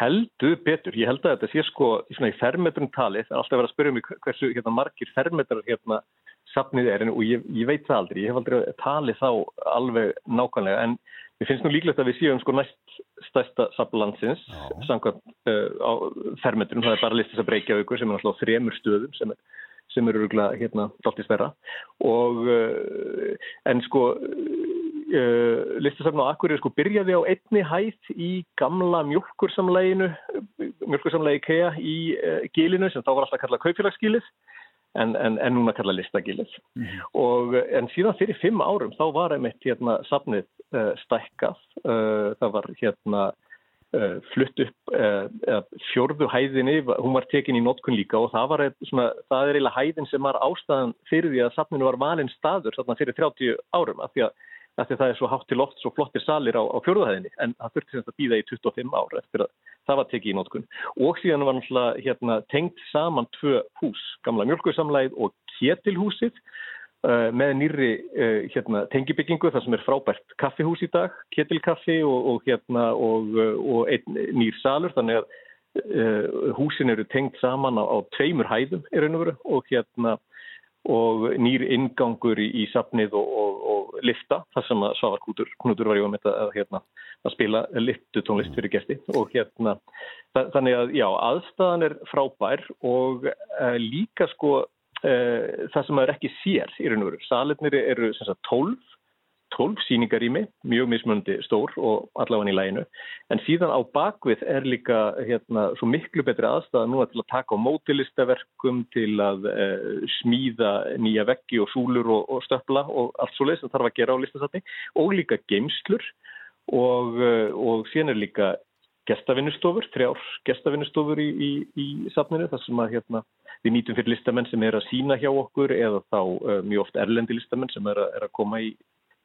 Heldur betur, ég held að þetta sé sko í fermetrum tali, það er alltaf verið að spyrja mig hversu hérna, margir fermetrar hérna safnið er en, og ég, ég veit það aldrei, ég hef aldrei talið þá alveg nákvæmlega en mér finnst nú líklegt að við séum sko næst stærsta safnlandsins samkvæmt uh, á fermetrum, það er bara listis að breykja aukur sem er alltaf á þremur stöðum sem er sem eru hérna dálítið stærra. Og uh, en sko uh, listasafn á Akureyri sko byrjaði á einni hæð í gamla mjölkursamleginu mjölkursamlegi KEA í gilinu sem þá var alltaf kallað kaupfélagsgilið en, en, en núna kallað listagilið. Og uh, en síðan fyrir fimm árum þá var einmitt hérna safnið uh, stækkað uh, það var hérna uh, flutt upp fjörðu hæðinni, hún var tekin í notkun líka og það var svona, það er eiginlega hæðin sem var ástæðan fyrir því að safninu var valinn staður fyrir 30 árum af því að, að það er svo hátt til loft svo flottir salir á, á fjörðuhæðinni en það þurfti sem að býða í 25 ár eftir að það var tekið í notkun. Og síðan var náttúrulega hérna, tengt saman tvö hús, gamla mjölkursamlæð og ketilhúsið Uh, með nýri uh, hérna, tengibyggingu þar sem er frábært kaffihús í dag, ketilkaffi og, og, hérna, og, uh, og einn nýr salur. Þannig að húsin eru tengt saman á, á tveimur hæðum raun og veru og hérna og nýr ingangur í, í safnið og lifta þar sem að Svavar Kútur, Knútur var ju að, að, hérna, að spila liftutónlist fyrir gesti og hérna þannig að já, aðstæðan er frábær og líka sko Uh, það sem maður ekki sér í raun og veru. Salirnir eru sem sagt 12, 12 síningarými, mjög mismundi stór og allavega í læginu. En síðan á bakvið er líka hérna, svo miklu betri aðstæða núna til að taka á mótilistaverkum, til að uh, smíða nýja veggi og súlur og, og stöfla og allt svo leið sem þarf að gera á listasatni. Og líka geimslur og, uh, og síðan er líka gestavinnustofur, þrjár gestavinnustofur í, í, í safninu þar sem að hérna, við nýtum fyrir listamenn sem er að sína hjá okkur eða þá uh, mjög oft erlendi listamenn sem er að, er að koma í,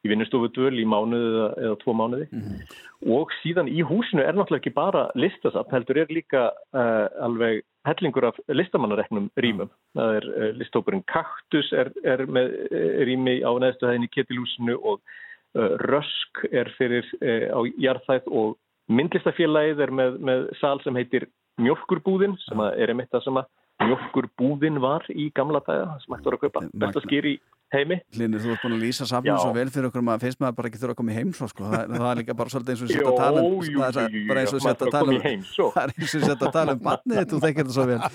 í vinnustofudvöl í mánuði eða, eða tvo mánuði mm -hmm. og síðan í húsinu er náttúrulega ekki bara listasafn, heldur er líka uh, alveg hellingur af listamannareknum rýmum. Það er uh, listókurinn Kaktus er, er með rými á neðstu hæðinni Ketilhúsinu og Rösk er fyrir á Jarþæð og myndlistafélagið er með, með sal sem heitir Mjölkurbúðin sem er einmitt það sem að mjölkurbúðin var í gamla daga sem hægt voru að kaupa besta skýr í heimi? Linur, þú ert búin að lýsa saman svo vel fyrir okkur að finnst maður bara ekki þurfa að koma í heim svo, sko. það, það er líka bara svolítið eins og setja að tala um bara eins og setja að tala um það er eins og setja að tala um batnið þú þekkir það svo vel.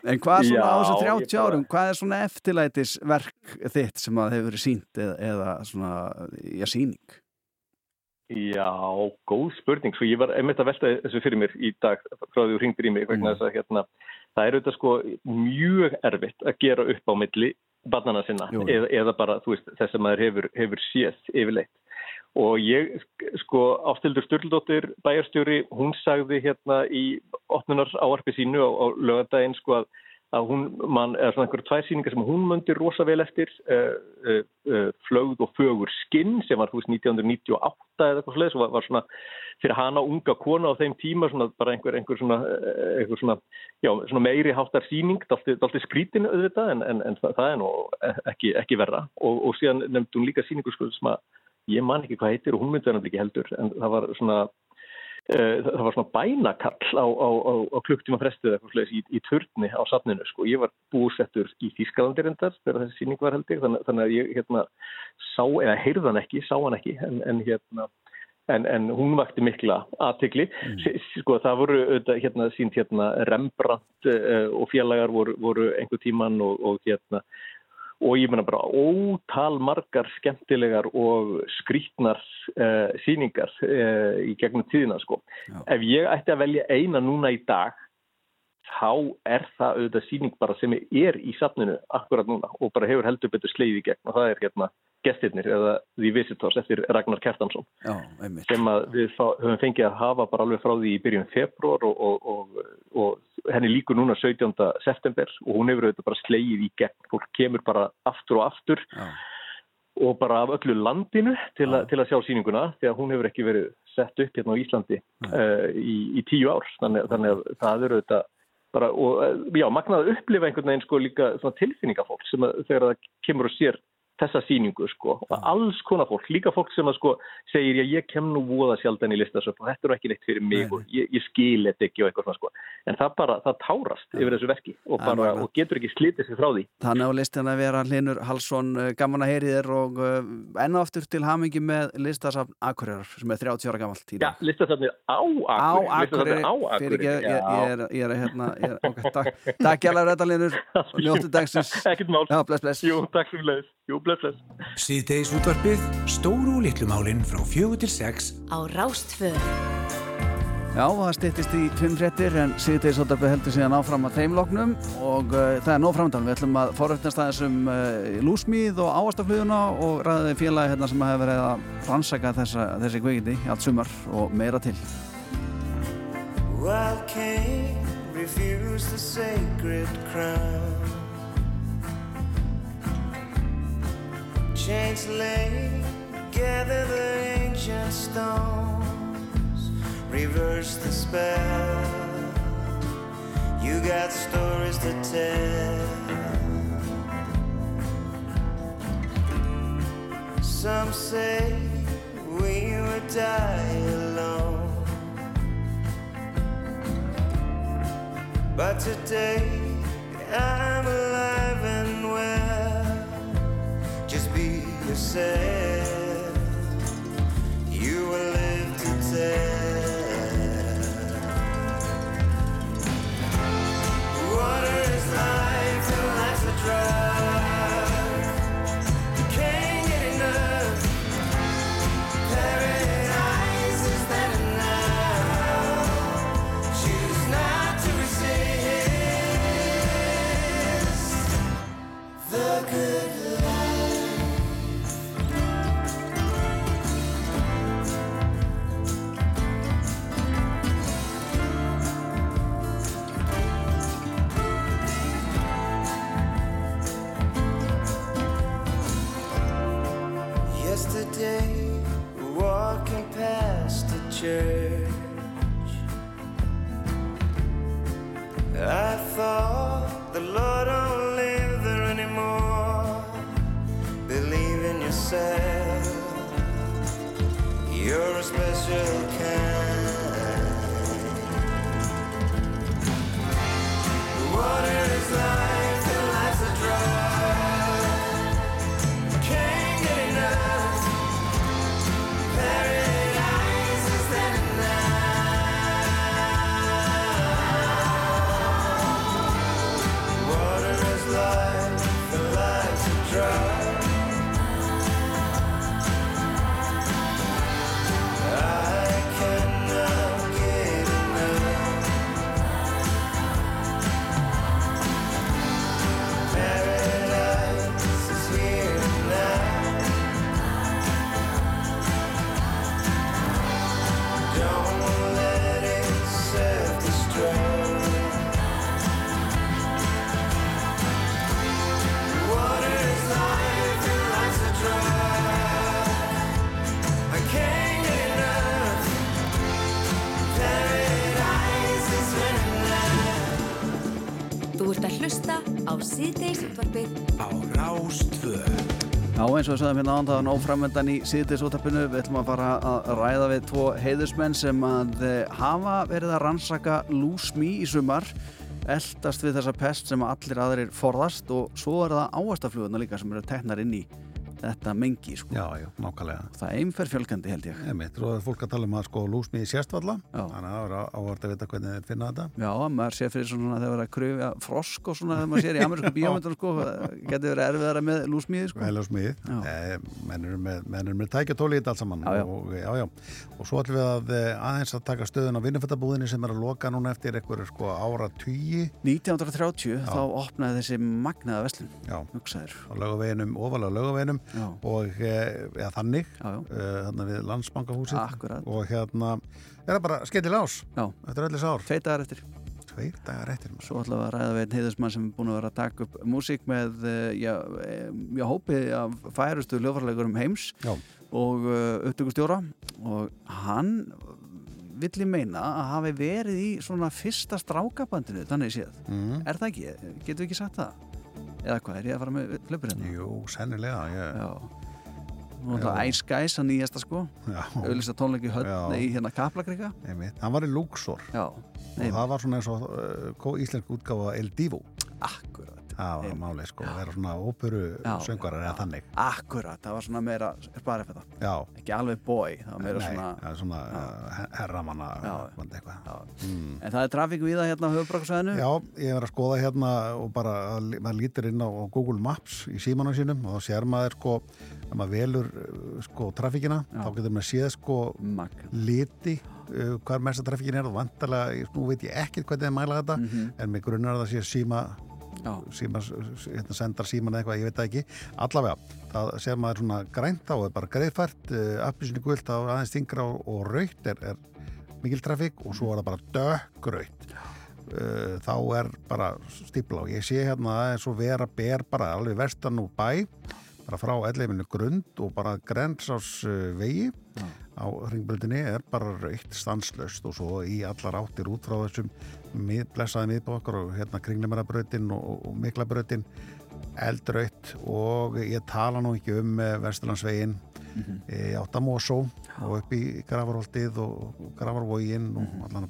En hvað svona á þessu 30 árum hvað er svona eftirlætisverk þitt sem að hefur verið sínt eða, eða svona, já, síning Já, góð spurning. Svo ég var einmitt að velta þessu fyrir mér í dag frá því þú ringdir í mig þess að hérna, það er auðvitað sko mjög erfitt að gera upp á milli barnana sinna eða, eða bara veist, þess að maður hefur, hefur séð yfirleitt. Og ég, sko, Ástildur Sturldóttir, bæjarstjóri, hún sagði hérna í 8. áarpi sínu á, á lögadaginn sko að að hún, mann, eða svona einhverju tvær síningar sem hún möndi rosa vel eftir uh, uh, uh, Flögð og fögur skinn sem var hús 1998 eða eitthvað sluðis og var, var svona fyrir hana unga kona á þeim tíma svona bara einhver, einhver svona, einhver svona, já, svona meiri háttar síning dalti skrítinu auðvitað en, en, en það, það er nú ekki, ekki verra. Og, og síðan nefndi hún líka síningu sko sem að ég man ekki hvað heitir og hún myndi verðan ekki heldur en það var svona það var svona bænakall á, á, á, á klukktíma frestuð eitthvað í, í turni á safninu sko. Ég var búsettur í Þískalandi reyndar þegar þessi síning var held ég þannig, þannig að ég hérna sá, eða heyrðan ekki, sá hann ekki en, en hérna En, en hún vakti mikla aðtikli. Mm. Sko það voru hérna sínt hérna Rembrandt uh, og félagar voru, voru einhver tíman og, og hérna og ég menna bara ótal margar skemmtilegar og skrítnar uh, síningar uh, í gegnum tíðina sko. Já. Ef ég ætti að velja eina núna í dag þá er það auðvitað síning bara sem er í safninu akkurat núna og bara hefur heldur betur sleið í gegn og það er hérna gestirnir eða The Visitors eftir Ragnar Kjartansson. Já, sem við höfum fengið að hafa bara alveg frá því í byrjun februar og, og, og, og henni líkur núna 17. september og hún hefur auðvitað bara sleið í gegn, fólk kemur bara aftur og aftur Já. og bara af öllu landinu til, a, til að sjá síninguna því að hún hefur ekki verið sett upp hérna á Íslandi uh, í, í tíu ár. Þannig, þannig að það eru auðvitað bara, og já, magnaði að upplifa einhvern veginn sko líka tilfinningafólk sem að, þegar það kemur og sér þessa síningu sko. Og alls konar fólk, líka fólk sem að sko segir já ég kem nú voða sjaldan í listasöp og þetta er ekki neitt fyrir mig og ég, ég skil þetta ekki og eitthvað svona sko. En það bara, það tárast yfir þessu verki og, bara, og getur ekki slítið sig frá því. Þannig á listin að vera Hlinur Hallsson eh, gaman að heyri þér og enn og aftur til hamingi með listasafn Akureyrar sem er 30 ára gamalt í Já, listasafnir á Akureyri, á fyrir Akureyri ég, ég, ég, er, ég er hérna, ég takk, takk hjálpar þetta Hlinur og njóttu dagsins. Ekkert mál. Jú, takk sem bless, bless. Síðdeis útvarpið, stóru og litlu málin frá fjögur til sex Á Rástfö Já, það styttist í fimm fréttir en síðdegisóttarpið heldur síðan áfram að þeim loknum og uh, það er nóg framöndan. Við ætlum að forrættast aðeins um uh, lúsmíð og áastafluguna og ræðið félagi hérna sem hefur verið að rannsaka þessa, þessi kveikindi í allt sumar og meira til. Wild king refused the sacred crown. Lay, gather the ancient stones, reverse the spell. You got stories to tell. Some say we would die alone. But today I'm alive and well. You will live to tell. Water is life and life's a drug. You can't get enough. Paradise is now. Choose not to resist the good church, I thought the Lord don't live there anymore. Believe in yourself, you're a special kind. Water is life, síðdeis útvarpið á Rástfö. Já, eins og við sagðum hérna ándaðan óframöndan í síðdeisúttarpinu, við ætlum að fara að ræða við tvo heiðusmenn sem að eh, hafa verið að rannsaka lúsmí í sumar, eldast við þessa pest sem allir aðrir forðast og svo er það áastafluguna líka sem eru teknar inn í þetta mengi, sko. Já, já, nákvæmlega. Það er einfer fjölgandi held ég. Emitt, og það er fólk að tala um að sko lúsmiði sérstfalla, þannig að það er ávart að vita hvernig þeir finna þetta. Já, maður sé fyrir svona þegar það er að kröfja frosk og svona þegar maður sér í amerísku bíómyndunum sko, getur verið erfiðara með lúsmíði sko. Vel á smiðið, eh, menn eru með, menn eru með tækjatóli í þetta allt saman Já, já. Og, já, já. og svo ætlum við að eh, aðeins að taka stöðun á vinnufættabúðinni sem er að loka núna eftir einhverju sko ára tugi 1930 þá opnaði þessi magnaða veslun Já, hugsaður á laugaveginum, ofalega laugaveginum Já. og eh, ja, þannig Já, þarna við landsbankahúsið Akkurat. og hérna er það bara skemmtileg ás Já. eftir öllis ár Tveit dagar eftir Tveir dagar eftir maður. Svo við að ræða við einn heiðusmann sem er búin að vera að taka upp músík með eh, já, já, hópi af færustu hljófarleikurum heims Já. og uh, upptökustjóra og hann vill ég meina að hafi verið í svona fyrsta strákabandinu þannig séð. Mhm. Er það ekki? Getur við ekki sagt það? Eða hvað, er ég að fara með hlaupur hérna? Jú, sennilega ég... Já. Nú er það Guys að nýjasta sko. Auðvitað tónleiki Já. í hérna Kaplakrika Einmitt. Hann var í Luxor. Já, og það var svona eins og uh, íslensk útgáfa El Divo. Akkurat Það var máli sko, að vera svona óperu Já, söngarar eða þannig. Akkurat, það var svona meira það Já, ekki alveg boy, það var meira Nei, svona það er svona uh, herramanna mm. En það er trafík við það hérna á höfubrakksvæðinu Já, ég er að skoða hérna og bara, að- maður lítur inn á, Google Maps í símanum sínum og þá sér maður sko, ef maður velur uh, sko trafíkina, þá getur maður séð sko Mag. liti uh, hvað mesta trafíkin er og vantarlega, nú veit ég ekkert hvernig þið mæla þetta, Mhm. en mig grunnar að það sé síma síma, hérna sendar síman eða eitthvað, ég veit það ekki. Allavega, það sér maður svona grænt á er bara greiðfært, uh, appisinu gult þá er aðeins þingra og, og raukt er, er mikil trafík og svo er það bara dökkraut uh, þá er bara stípla og ég sé hérna að það er svo vera ber bara alveg vestan og bæ bara frá elleifinu grund og bara grensás vegi á ringbröndinni er bara raukt stanslaust og svo í allar áttir út frá þessum mið, blessaði miðbókar og hérna kringlumerabrautin og, og miklabrautin eldraut og ég tala nú ekki um uh, Vesturlandsvegin Mhm. í Áttamósó og upp í Gravarholtið og Gravarvógin og Mhm. allan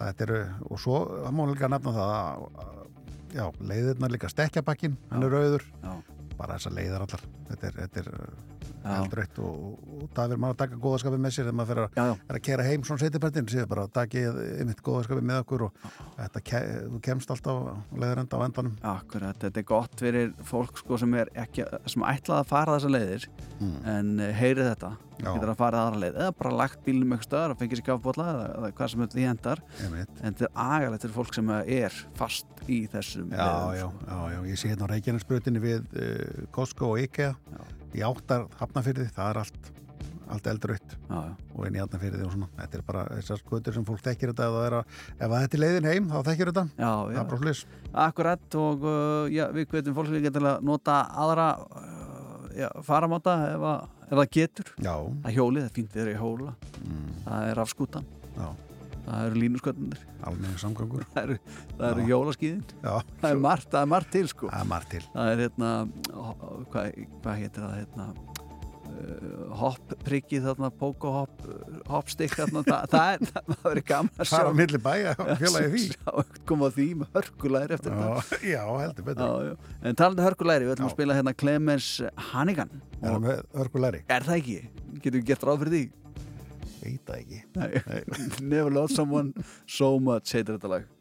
að eru, og svo það má líka nefna það að, já, leiðirnar líka stekkjabakkin, hann er rauður já. Bara þessar leiðar allar. Þetta er, þetta er og, og, og það er maður að taka góðaskapið með sér þegar maður fer að, já, já. að kera heim svona setjaprættin, séu bara að taki einmitt góðaskapið með okkur og þetta, ke, kemst alltaf á leiðarenda á endanum Akkurat, þetta er gott fyrir fólk sko sem er ekki, sem ætlað að fara þessar leiðir Mm. en uh, heyrið þetta Já. getur að fara aðra leið eða bara lagt bílnum eitthvað stöðar og fengið sér kafbólla eða, eða hvað sem þetta í hendar en þetta er agalegt fyrir fólk sem er fast í þessum Já, leiðum, já, sko. já, já, ég sé hérna á Reykjanesbrutinni við uh, Costco og IKEA í áttar hafnafyrði, það er allt allt eldraut og inn í hafnafyrði og svona, þetta er bara þessar skutur sem fólk þekkir þetta. Það er að, ef þetta er leiðin heim, þá þekkir þetta. Já, það já. er bara hlis Akkurat og uh, já, við hvetjum fólk líka til að nota aðra uh, faramáta ef, ef það getur. Já. að hjólið, það er fínt við erum í hjóla Mm. það er af skútan Já. Það eru línuskötnir alveg samgangur það eru, það eru Já. hjólaskíðin Já. það er það er margt til sko það er margt til það er hérna hvað, hvað heitir það hérna uh, hoppprikki þarna pókohopp hoppstikk þarna það, það er, það, það er gaman að sjá Fara á milli bæja, félagi því. sjá koma því með hörkulæri eftir Já, þetta já, heldur betur. já, já. en talandi hörkulæri, við ætlum að spila hérna Clemens Hannigan Er hann með hörkulæri? Er það ekki? Getur við gert ráð fyrir því? Veit það ekki. Never loved someone so much heitir þetta lag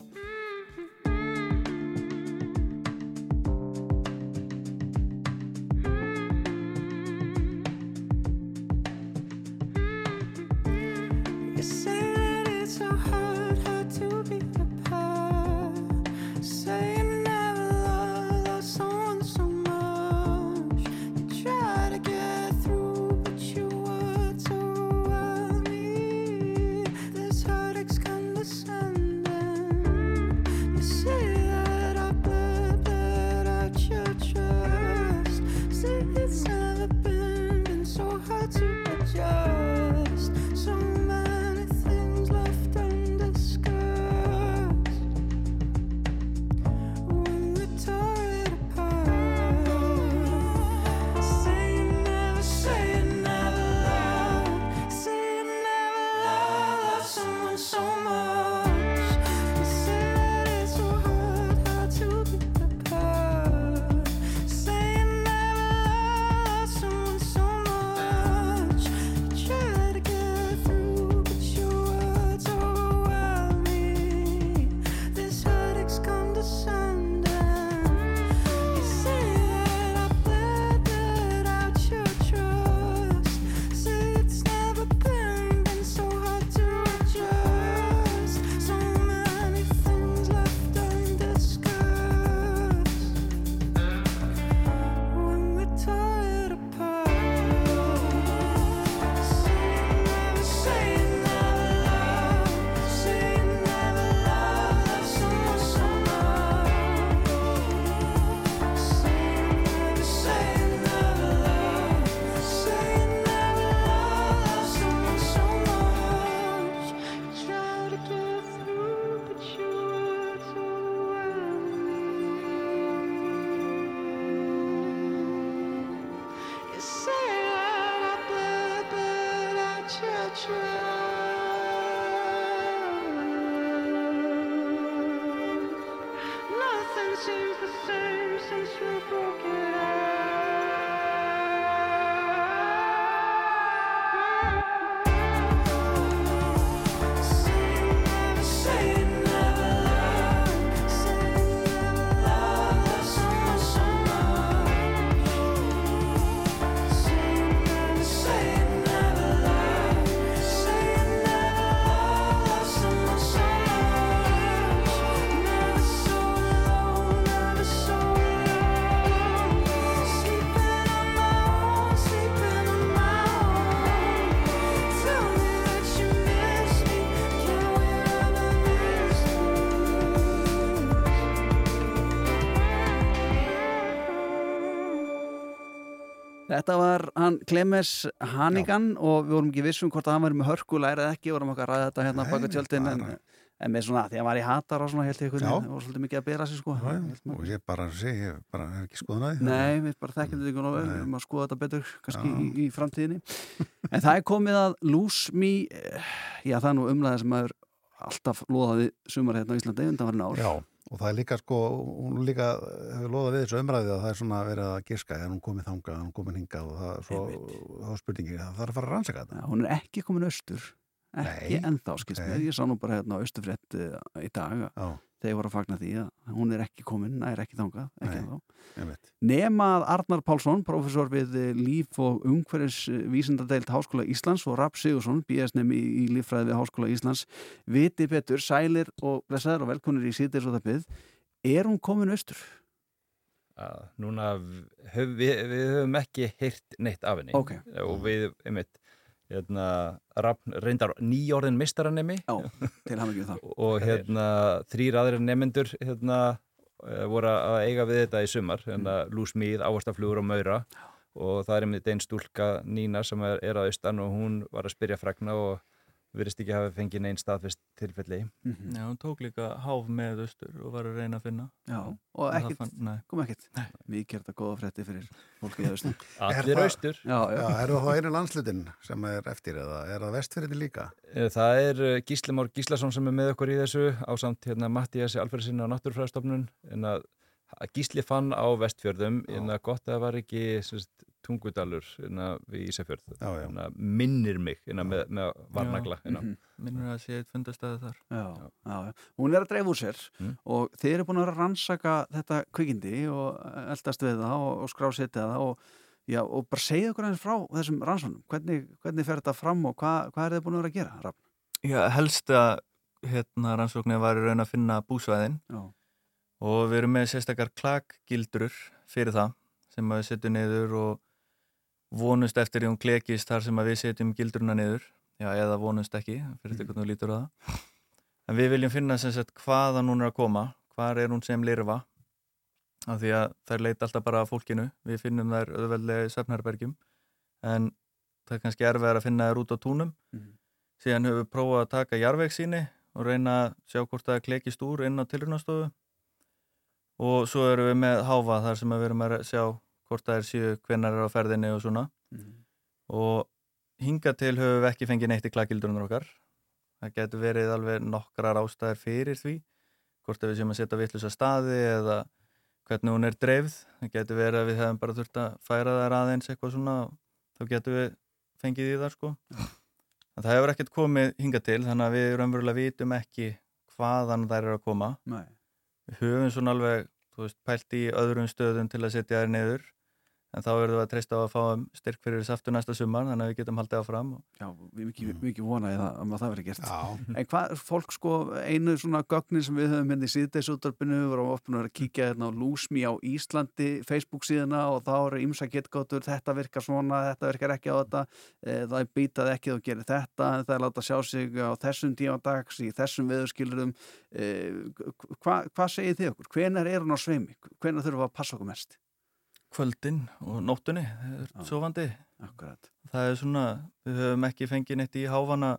Clemens Hannigan og við vorum ekki vissum hvort að hann var með hörkulega eða ekki, vorum okkar að ræða þetta hérna baka tjöldin en, en með svona, því að hann var í hatar og svona helt ykkur, Já. það var svolítið mikið að bera sig sko. Já, já, og ég bara sé, ég bara hef ekki skoðun að því Nei, við bara þekkjum þetta ykkur og við erum að skoða þetta betur kannski Já. í, í framtíðinni en það er komið að Lose Me eh, já það er nú umlæði sem maður alltaf loðaði sumar hérna á Íslandi undan varin ár Já, og það er líka sko, hún líka hefur loðað við þessu umræði að það er svona verið að giska, er hún komið þangað, er hún komið hingað og það svo, þá er spurningi, það þarf að fara að rannsaka þetta. Já, hún er ekki komin austur ekki ennþá skilst Nei. ég sá nú bara hérna á Östufrétt uh, í dag að Já. þeir voru að fagna því að hún er ekki komin, nær ekki þangað ekki Nei. ennþá. Einmitt. Nema að Arnar Pálsson, professor við eh, líf og umhverfis vísindadeild Háskóla Íslands og Rapp Sigursson, BS-nemi í, í líffræði við Háskóla Íslands, viti betur, sælir og blessaður og velkonir í síðdeis og það byggð, er hún komin austur? Núna höf, við, við höfum ekki heyrt neitt af henni Ok. og við, einmitt, hérna, rafn, reyndar nýjórðin mistaranemi og hérna þrýr aðrir nefnendur hérna eh, voru að eiga við þetta í sumar hérna lúsmíð, áastaflugur og maura. Og það er einmitt einn stúlka Nína sem er, er að austan og hún var að spyrja frækna og virðist ekki hafa fengið neinn staðfest tilfelli Já, hún tók líka háf með austur og var að reyna að finna Já, og það ekkert, fann- kom ekkert. Mikið er þetta góða frétti fyrir fólkið í austur. Allir austur Já, já. Já, eru það einu landslutin sem er eftir eða er það vestfyrirti líka? Eh, Það er eh, Gísli Már Gíslason sem er með okkur í þessu á samt hérna, Mattiasi Alferðsson á Náttúrufræðastofnun en að Gísli fann á vestfjörðum en að gott að það var ekki sérst, tungudalur að við Ísafjörð Já, já. en að minnir mig að með, með varnagla að Mhm. Minnur að sé eitt fundastæði þar Já, já, já. Hún er að dreifa úr sér Mm. og þeir eru búin að rannsaka þetta kvikindi og eldast við það og, og skrásetja það og, já, og bara segja okkur aðeins frá þessum rannsóknum. Hvernig, hvernig fer þetta fram og hvað, hvað er þið búin að vera að gera, helsta hérna rannsóknir var í raun að finna búsvæðin Já. Og við erum með sérstakar klakgildrur fyrir það sem við setjum niður og vonust eftir því hún klekist þar sem við setjum gildruna niður. Já, eða vonust ekki, fyrir þetta hvernig þú lítur á það. En við viljum finna sem sagt hvaðan hún er að koma hvar er hún sem lirfa af því að þær leita alltaf bara að fólkinu. Við finnum þær auðveldlega í svefnherbergjum en það er kannski erfið að finna þær út á túnum. Mhm. síðan höfum við prófað að taka jarðvegssýni og reyna að sjá hvort það klekist úr inn á tilrunastofu og svo erum við með háfa þar sem við erum að sjá hvort það er síðu hvenær er á ferðinni og svona. Mhm. og hinga til höfum við ekki fengið neitt í klakildurunar okkar. Það getur verið alveg nokkrar ástæðir fyrir því hvort við séum að setja vitlusa staði eða hvernig hún er dreifð. Það getur verið að við hefum bara þurft að færa þær aðeins eitthvað svona þá getur við fengið í það sko. En það hefur ekkert komið hinga til þannig að við raunverulega vitum ekki hvaðan þær eru að koma. Nei. Höfum svona alveg veist, pælt í öðrum stöðum til að setja þær niður en þá verðum við að treysta á að fá um styrk fyrir þess aftur næsta sumar þannig að við getum haldið áfram og Já, við mikið, mikið vonaði það um að það verið gert. Já. En hvað, fólk sko, einu svona gögnin sem við höfum hérna í síðdeisúttarpinu, við vorum opnum að vera að kíkja hérna á Lúsmi á Íslandi, Facebook síðuna og þá eru ymsa getgótur, þetta virkar svona, þetta virkar ekki á þetta, e, það er býtað ekki og gerir þetta, en það er láta sjá sig á þessum tíma dags, í þessum veðurskilrum. Kvöldin og nóttunni það er sofandi Akkurat. það er svona, við höfum ekki fengið neitt í háfana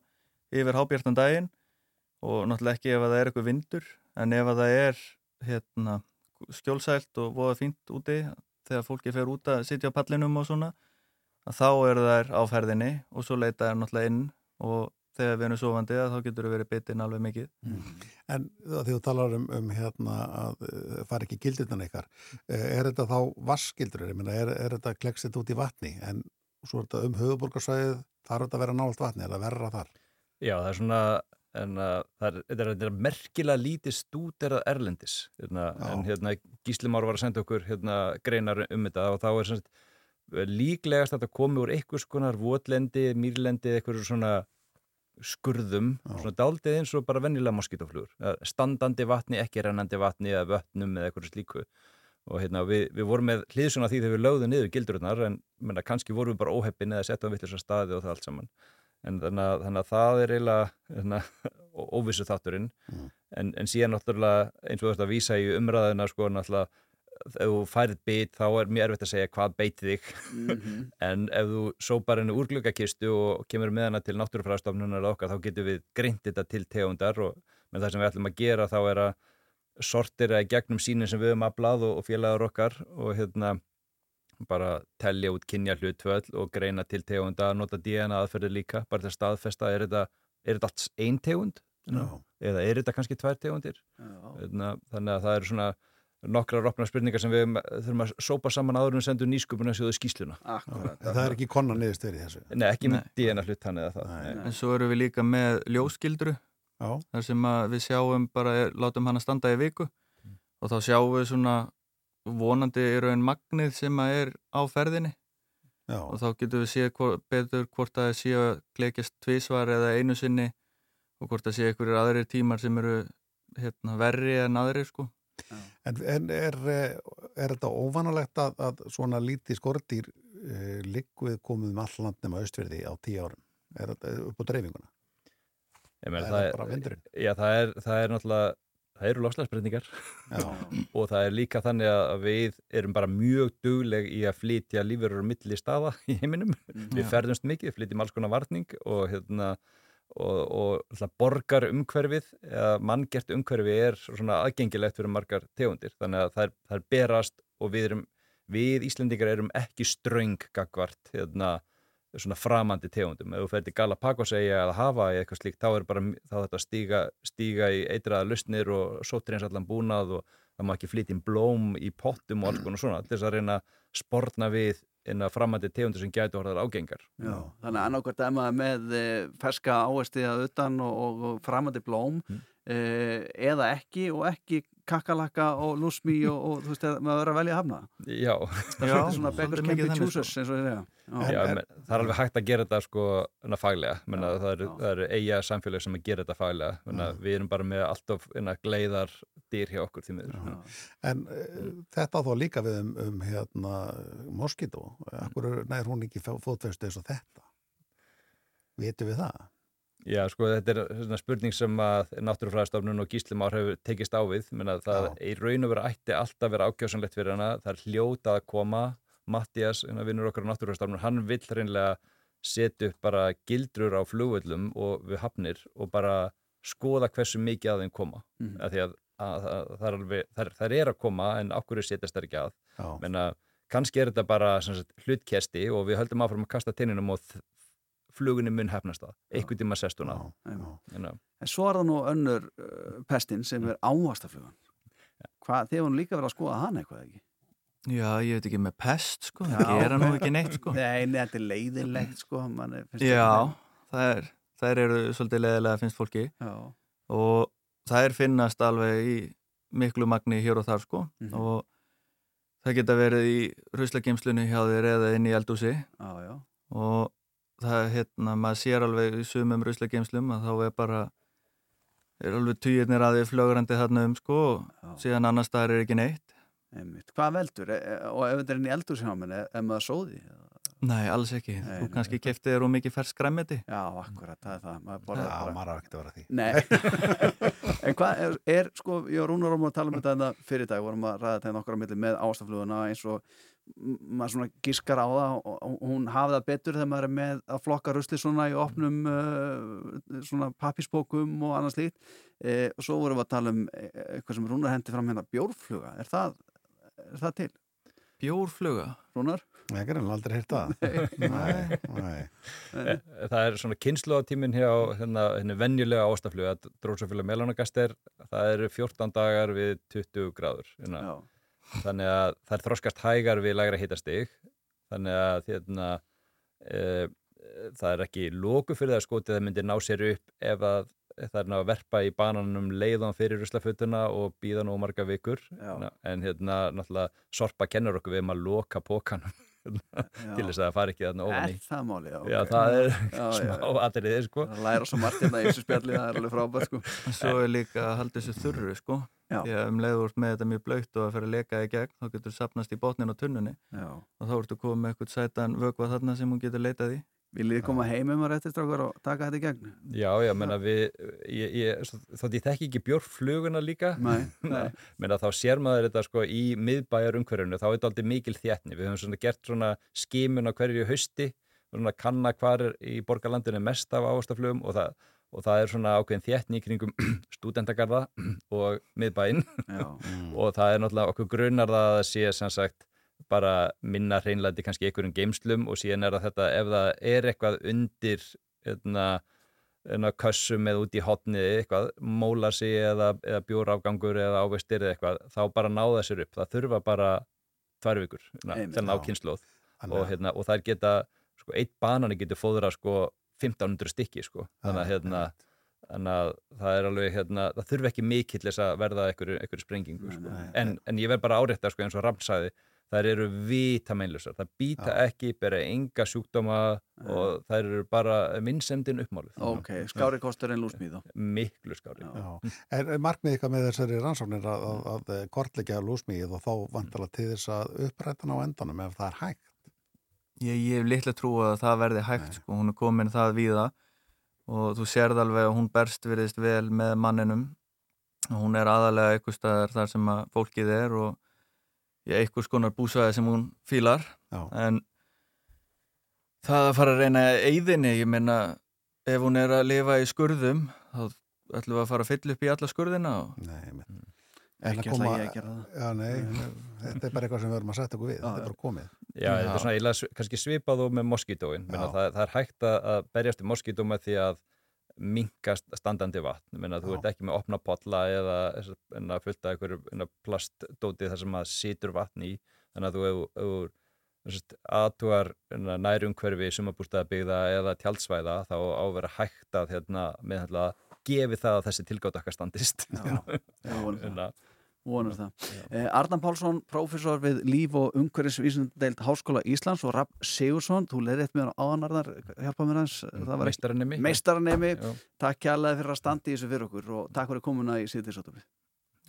yfir hábjartan daginn og náttúrulega ekki ef að það er eitthvað vindur en ef að það er hérna, skjólsælt og voða fínt úti þegar fólki fer út að sitja á pallinum og svona þá eru þær á ferðinni og svo leita þær náttúrulega inn og þegar við erum sofandi að þá getur við verið bitinn alveg mikið. En því þú talar um, um hérna að uh, fara ekki gildirnan ykkar, uh, er þetta þá vassgildur, ég meina, er, er þetta kleksið út í vatni, en svo er þetta um höfuborgarsvæðið, þarf þetta að vera nált vatni, er það verra þar? Já, það er svona en uh, það er, þetta er, þetta er merkilega lítið stúderað erlendis. Hérna, en hérna Gísli Már var að senda okkur hérna greinar um þetta og þá er sagt, líklegast að þetta komi úr einhvers konar votlendi, mýrlendi eitthvað svona skurðum svona daldið eins og bara vennilega moskítoflugur standandi vatni, ekki rennandi vatni eða vötnum eða eitthvað slíku. Og hérna við, við vorum með hlýðsuna því þegar við lögðum niður gildururnar en menna, kannski vorum við bara óheppin eða settum við þessar staði og það allt saman. En þannig að, þannig að það er eiginlega hérna, óvissu þátturinn en, en síðan náttúrulega eins og að vísa í umræðina sko náttúrulega ef þú færið beit þá er mjög erfitt að segja hvað beiti þig Mhm. en ef þú sópar henni úr gluggakistu og kemur með hana til náttúrufræðastofnunar okkar þá getum við greint þetta til tegundar og með það sem við ætlum að gera þá er að sortira í gegnum sínin sem við höfum aflað og, og félagar okkar og hérna bara telja út kynja hlutvöld og greina til tegunda, nota DNA aðferðir líka, bara til að staðfesta er þetta, er þetta allt ein tegund Já. eða er þetta kannski tvær tegundir Hérna, þannig að það eru svona nokkrar opna spurningar sem við þurfum að sópa saman áður en við sendum nýsköpun að sjóðu skýsluna Akkurat, En það er ekki konar niðurst verið þessu? Nei, ekki með DNA hlut hann eða það Nei. En svo erum við líka með ljósgildru Já. þar sem að við sjáum bara, látum hana standa í viku og þá sjáum við svona vonandi í raun magnið sem að er á ferðinni Já. og þá getum við séð hvor, betur hvort að það sé að klekjast tvísvar eða einu sinni og hvort að sé einhverjir aðrir tímar sem eru hérna, verri en aðrir sko. En, en er, eh, er þetta óvanalegt að, að svona lítið skordýr uh, liggvið komið um all land nema austverði á tíu árum? Er þetta upp á dreifinguna? Ég meina, Það er það, bara vindurinn. Já, það er, það er náttúrulega það eru lofslagsbreytingar og það er líka þannig að við erum bara mjög dugleg í að flytja lífurur milli staða í heiminum við Já. ferðumst mikið, flytjum alls konar varning og hérna og, og borgar umhverfið eða manngert umhverfi er svona aðgengilegt fyrir margar tegundir þannig að það er, það er berast og við erum við Íslendingar erum ekki ströng gagvart hérna svona framandi tegundum. Ef þú fer til Galapagos eða að hafa eitthvað slíkt, þá er bara þá þetta stíga, stíga í eitraða lustnir og sóttir eins allan búnað og það má ekki flytja inn blóm í pottum og alls konar svona, til þess að reyna að sportna við inn að framandi tegundur sem gætu orðar ágengar. Já, þannig að annarkvært maður með e, ferska ávesti að utan og, og, framandi blóm e, eða ekki og ekki kakalakka og lusmi og, og þú veist, að maður verður að velja að hafna. Já. Það er svona beggars can't be choosers eins og segja. Já, men, það er alveg hægt að gera þetta sko na, faglega, menna, það eru er eiga samfélag sem að gera þetta faglega. Menna, við erum bara með alltaf na, gleiðar dýr hjá okkur því miður. En uh, þetta á þá líka við um, um hérna moskító. Akkur nær hún ekki fótvestu eins og þetta? Vitum við það? Já, sko, þetta er svona spurning sem að Náttúrufræðastofnun og Gíslimár hefur tekist á við, menna, það í raun og veru ætti alltaf að vera ákjásanlegt fyrir hana, það er hljóta að koma. Mattias, vinnur okkar á Náttúrufræðastofnun hann vill reynlega setja upp bara gildrur á flugvöllum og við hafnir og bara skoða hversu mikið að þeim koma. Mhm. af því að, að, að það er alveg þær, þær er að koma en okkur setjast þær ekki að? Já. menna, kannski er þetta bara sagt, hlutkesti og við höldum áfram að kasta teininum og flugunni mun hefnast það, einhvern tíma sest hún að Hérna, En svo er það nú önnur uh, pestin sem er ávastaflugan hefur nú líka verið að skoða hana eitthvað ekki? Já, ég veit ekki með pest sko, það gera nú ekki neitt sko. Nei, nei, þetta er leiðilegt sko finnst Já, það er, það eru svolítið leðilega finnst fólki. Já. og það er finnast alveg í miklu magni hér og þar sko. Mhm. og það geta verið í ruslageimslunni hjá þér eða inn í eldúsi Já, já. og það er hérna, maður sér alveg í sumum ruslageimslum að þá er bara er alveg týjirnir að því flögrandi þarna um sko og síðan annars staðar er ekki neitt Einmitt. Hvað veldur? E, e, og ef þetta er inn í eldurshjámin, er, er maður sóði? Nei, alls ekki, Nei, þú nei, kannski keftið þér og mikið fersk græmiti Já, akkurat, það er það maður borðar Já, bara- maður á ekkert að vera því. Nei, en hvað er, er sko, ég og Rúnar Rómur að tala um þetta það fyrir dag, vorum að ræða þetta hérna okkar á milli með ástafluguna eins og maður svona giskar á það og hún hafi það betur þegar maður er með að flokka rusli svona í opnum uh, svona pappispókum og annars líkt e, og svo vorum við að tala um e- eitthvað sem Rúnar hendi fram hérna bjórfluga, er það, er það til? Bjórfluga? Rúnar? Ég er aldrei heyrt það. Nei, nei. Eh, Það er svona kynnslóðatíminn hjá hérna, hérna venjulega ástaflug að drósafélag melanagastir, það eru 14 dagar við 20 gráður. Hérna. Þannig að það er þroskast hægar við lægra hitastig. Þannig að hérna, e, það er ekki lóku fyrir það skotið að það myndir ná sér upp ef að það er ná að verpa í bananum leiðan fyrir ruslafötuna og býða nú marga vikur Já. en hérna náttúrulega sorpa kennur okkur við um að loka pókanum til þess að það fari ekki þarna ofan í Er það máli? Já, Já, ok. það er Já, já, smá já. atriði sko. Læra svo margt hérna í þessu spjalli, það er alveg frábært sko. Svo er líka að halda þessu þurru sko. Já. Því að um leiður með þetta mjög blöytt og að fyrir að leka í gegn, þá getur sapnast í botnin á tunnunni Já. og þá ertu komið með eitthvað sætan vökva þarna sem hún getur leitað í. Viljið þið koma heim um að réttistrákar og taka þetta í gegn? Já, já, menna við ég, ég, þótt ég þekki ekki bjórfluguna líka Nei, nei. menna þá sér maður þetta sko í miðbæjar umhverjunu, þá er þetta aldrei mikil þéttni við höfum svona gert svona skimun á hverju hausti, svona kanna hvar er í borgarlandinu mest af ástaflugum og það, og það er svona ákveðin þéttni í kringum stúdendagarða og miðbæinn. Og það er náttúrulega okkur grunar það að það sé sem sagt bara minna hreinlæti kannski einhverjum geimslum og síðan er það þetta ef það er eitthvað undir hérna, hérna kössum eða út í hotni eitthvað, mólasi eða, eða bjórafgangur eða ávestir eða eitthvað, þá bara náða sér upp. Það þurfa bara tvær vikur hérna, Einmitt, til að ná já. kynnslóð Þannig og, að- hérna, og þær geta sko, eitt banani getur fóðra sko 1500 stykki sko þannig að hérna Þannig að það er alveg, hérna, það þurfi ekki mikill þess að verða einhverju, sprengingu, sko. en, en ég verð bara árétta, sko, eins og Ramsæði, þær eru vita meinlusar, það býta ekki, bera enga sjúkdóma og þær eru bara vinnsemdin uppmálið. Ok, skári kostur en lúsmíð. Miklu skári. Já. Er, er markmið eitthvað með þessari rannsóknir að, að, að kortleggja lúsmíð og þá vantilega til þess að upprættan á endanum ef það er hægt? Ég, ég hef litla trú að það verði hægt sko, hún er komin það víða. Og þú sérð alveg að hún berst veriðist vel með manninum. Og hún er aðalega eitthvað staðar þar sem að fólkið er og ég eitthvað skonar búsvæði sem hún fílar. Já. en það að fara að reyna eigðinni, ég meina ef hún er að lifa í skurðum þá ætlum við að fara að fylla upp í alla skurðina og... Nei, mitt Ekki koma- ég að gera það. Já, nei, þetta er bara eitthvað sem við verðum að setja okkur við, þetta er bara komið. Já, þetta er svona eiginlega kannski svipað og með moskítóin. Meina, Já. það, það er hægt að, að berjast í moskító með því að minkast standandi vatn. Meina, þú Já. ert ekki með opna potla eða en að fullta einhverju plastdóti þar sem að situr vatn í. Þannig að þú ef- ef þú aðtúar nærumhverfi sumabústaðabyggða eða tjaldsvæða þá á að vera hægt að hérna, með hérna, gefi það að þessi tilgátt okkar standist. Já, vonum Hérna, Vonum það. Eh, Arnan Pálsson, prófessor við líf og umhverfisvísundeild Háskóla Íslands og Rapp Sigursson, þú leir eitt með áanarðar, hjálpa mér hans. Meistaranemi. Meistaranemi, Já. takk kærlega fyrir að standa í þessu fyrir okkur og takk fyrir komuna í síðdeisóttum.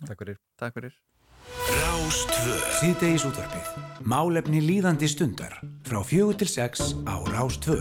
Takk fyrir. Takk fyrir. Rástvö Síðdegis útvarpið Málefni líðandi stundar Frá fjögur til sex á Rástvö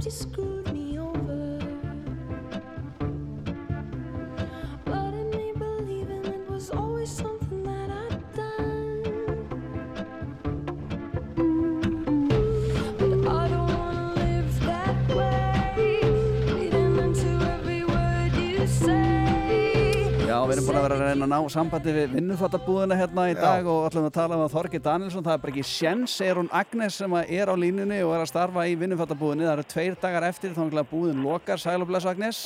sometimes it's screw erum búin að vera að reyna að ná sambandi við vinnufattabúðina hérna í dag og ætlum að tala um Þorgi Danielsson, það er bara ekki sjens, er hún Agnes sem að er á línunni og er að starfa í vinnufattabúðinni, það eru tveir dagar eftir þá er búðin lokar, sæl og bless Agnes.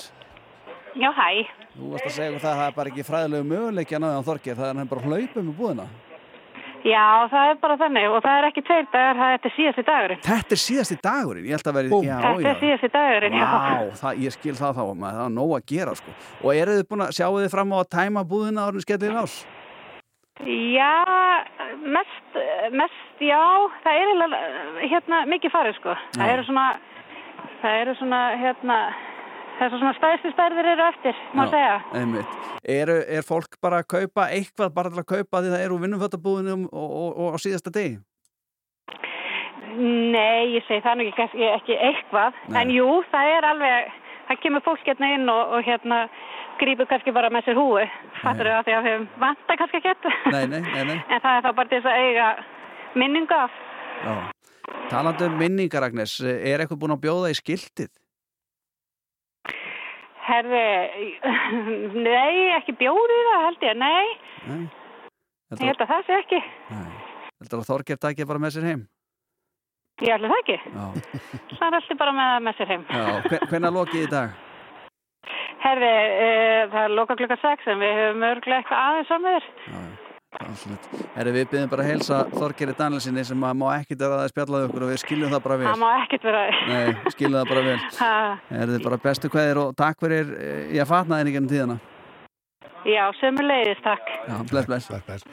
Já, hæ. Þú varst að segja það að það er bara ekki fræðilegu möguleiki að náða Þorgi, það er hann bara að hlaupa um búðina Já, það er bara þannig og það er ekki tveir dagar, það er þetta síðasti dagurinn. Þetta er síðasti dagurinn, ég held að veri, já, þetta er síðasti dagurinn, já. Vá, það, ég skil það þá, maður, það er nóg að gera sko. Og eru þið búin að sjáu þið fram á að tæma búðina árið skellið ás? Já, mest, mest, já, það er hérna mikið farið sko. Það Já. eru svona, það eru svona, hérna, þessar svona stæðstu stærðir eru eftir, má segja. Einmitt. Eru, er fólk bara að kaupa eitthvað bara til að kaupa því það er úr vinnumfötabúðinu og, og, og á síðasta degi? Nei, ég segi það nú ekki, ekki eitthvað, Nei. en jú, það er alveg, það kemur fólk hérna inn og, og hérna grípur kannski bara með sér húi, fattur þau að því að þeim vantar kannski ekkert, Nei, nei, nei, nei. en það er þá bara til þess að eiga minningu af. Já. Talandi um minningar, Agnes, er eitthvað búin að bjóða í skiltið? Herði, nei, ekki bjóðið það held ég, nei, Nei. ég held að það sé ekki, Heldur að Þorger takja bara með sér heim? ég held að það ekki, Já. það alltaf bara með, með sér heim. Já, hven- hvenær lokið í dag? Herði, e, það er loka klukka 6 en við höfum örglega eitthvað aðeins á með þér. Absolutt. Herri, við byrðum bara að heilsa Þorgeri Danielsinni sem að má ekkit vera að spjallaði okkur og við skiljum það bara vel. Það má ekkert vera, Nei, skiljum það bara vel. ha, Er þið bara bestu kveðir og takk fyrir eh, ég að fatna þenni gennum tíðana. já, sömu leiðis, takk, Já, bless, bless. bless, bless.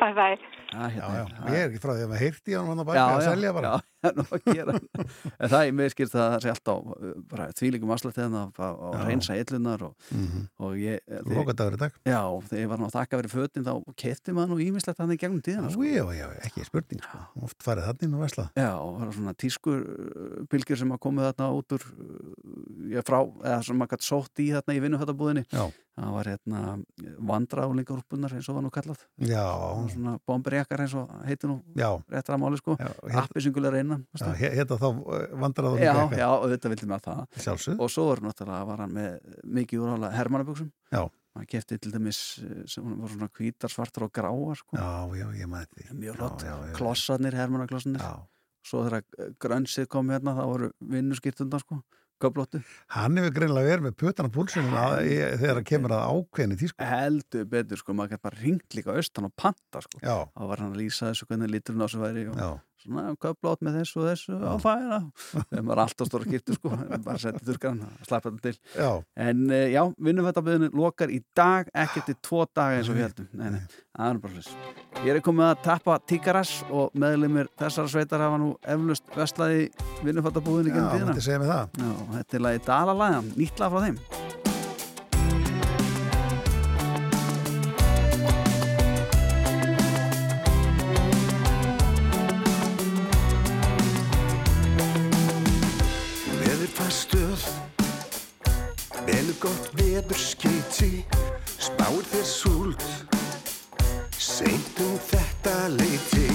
bye bye. Já, Já, já, ég er ekki frá því að maður heyrti í hann að baka að selja bara. já, já, nú að gera en það er mér skýrt að það sé alltaf uh, bara þvílíkum afslætti þannig að, reynsa illunar og, Mhm. og ég þegar- Lokadagur í dag. já, þegar ég var að þakka verið fötin þá kefti maður nú ímislegt þannig gegnum tíðana sko. Já, já, ekki spurning sko. Oft farið þannig inn og vesla. Já, og það var svona tískur uh, sem að komu þarna út úr uh, já, frá, eða sem maður gætt sótt í þarna í vinnuhættabúðinni Já. það var hérna vandrálingarúrpunar eins og var nú kallað svona bomberjakkar eins og heitir nú Já. réttra máli sko hér- appisingulega reyna He- hérna þá vandrar Já, já, auðvitað vildi maður það Sjálfsögð. Og svo var var hann með mikið úrhála hermannaböksum Já. Hann kefti til dæmis eh, sem var svona hvítar, svartar og gráar sko. Já, já, ég maður því Mjög já. klossarnir, hermannaklossanir Svo þegar grönsið kom hérna þá voru vinnuskiptundar sko, köflóttu Hann hefur greinlega verið með putan á púlsinu þegar það kemur að ákveðinu tísku. Heldur betur sko, maður gæti bara ringt líka austan og panta sko Já. Þá var hann að lýsa þessu hvernig liturinn á þessu væri og Já. Svona köflót með þessu og þessu á færa Þegar maður alltaf stóra kirtu sko, bara setja þurrkan, slappa þetta til Já. En uh, já, vinnumvættaböðinu lokar í dag, ekki til tvo daga eins og við heldum. Nei, nei, það er bara hlust. Ég er komið að tappa tíkaras og meðlumir þessara sveitar hafa nú eflust vestlaði vinnumvættabúðinu Já, genið. Já, þetta er lagi Dalalæða, nýtt lag frá þeim. Gott veður skeiti Spáir þér súld. Seint um þetta leiti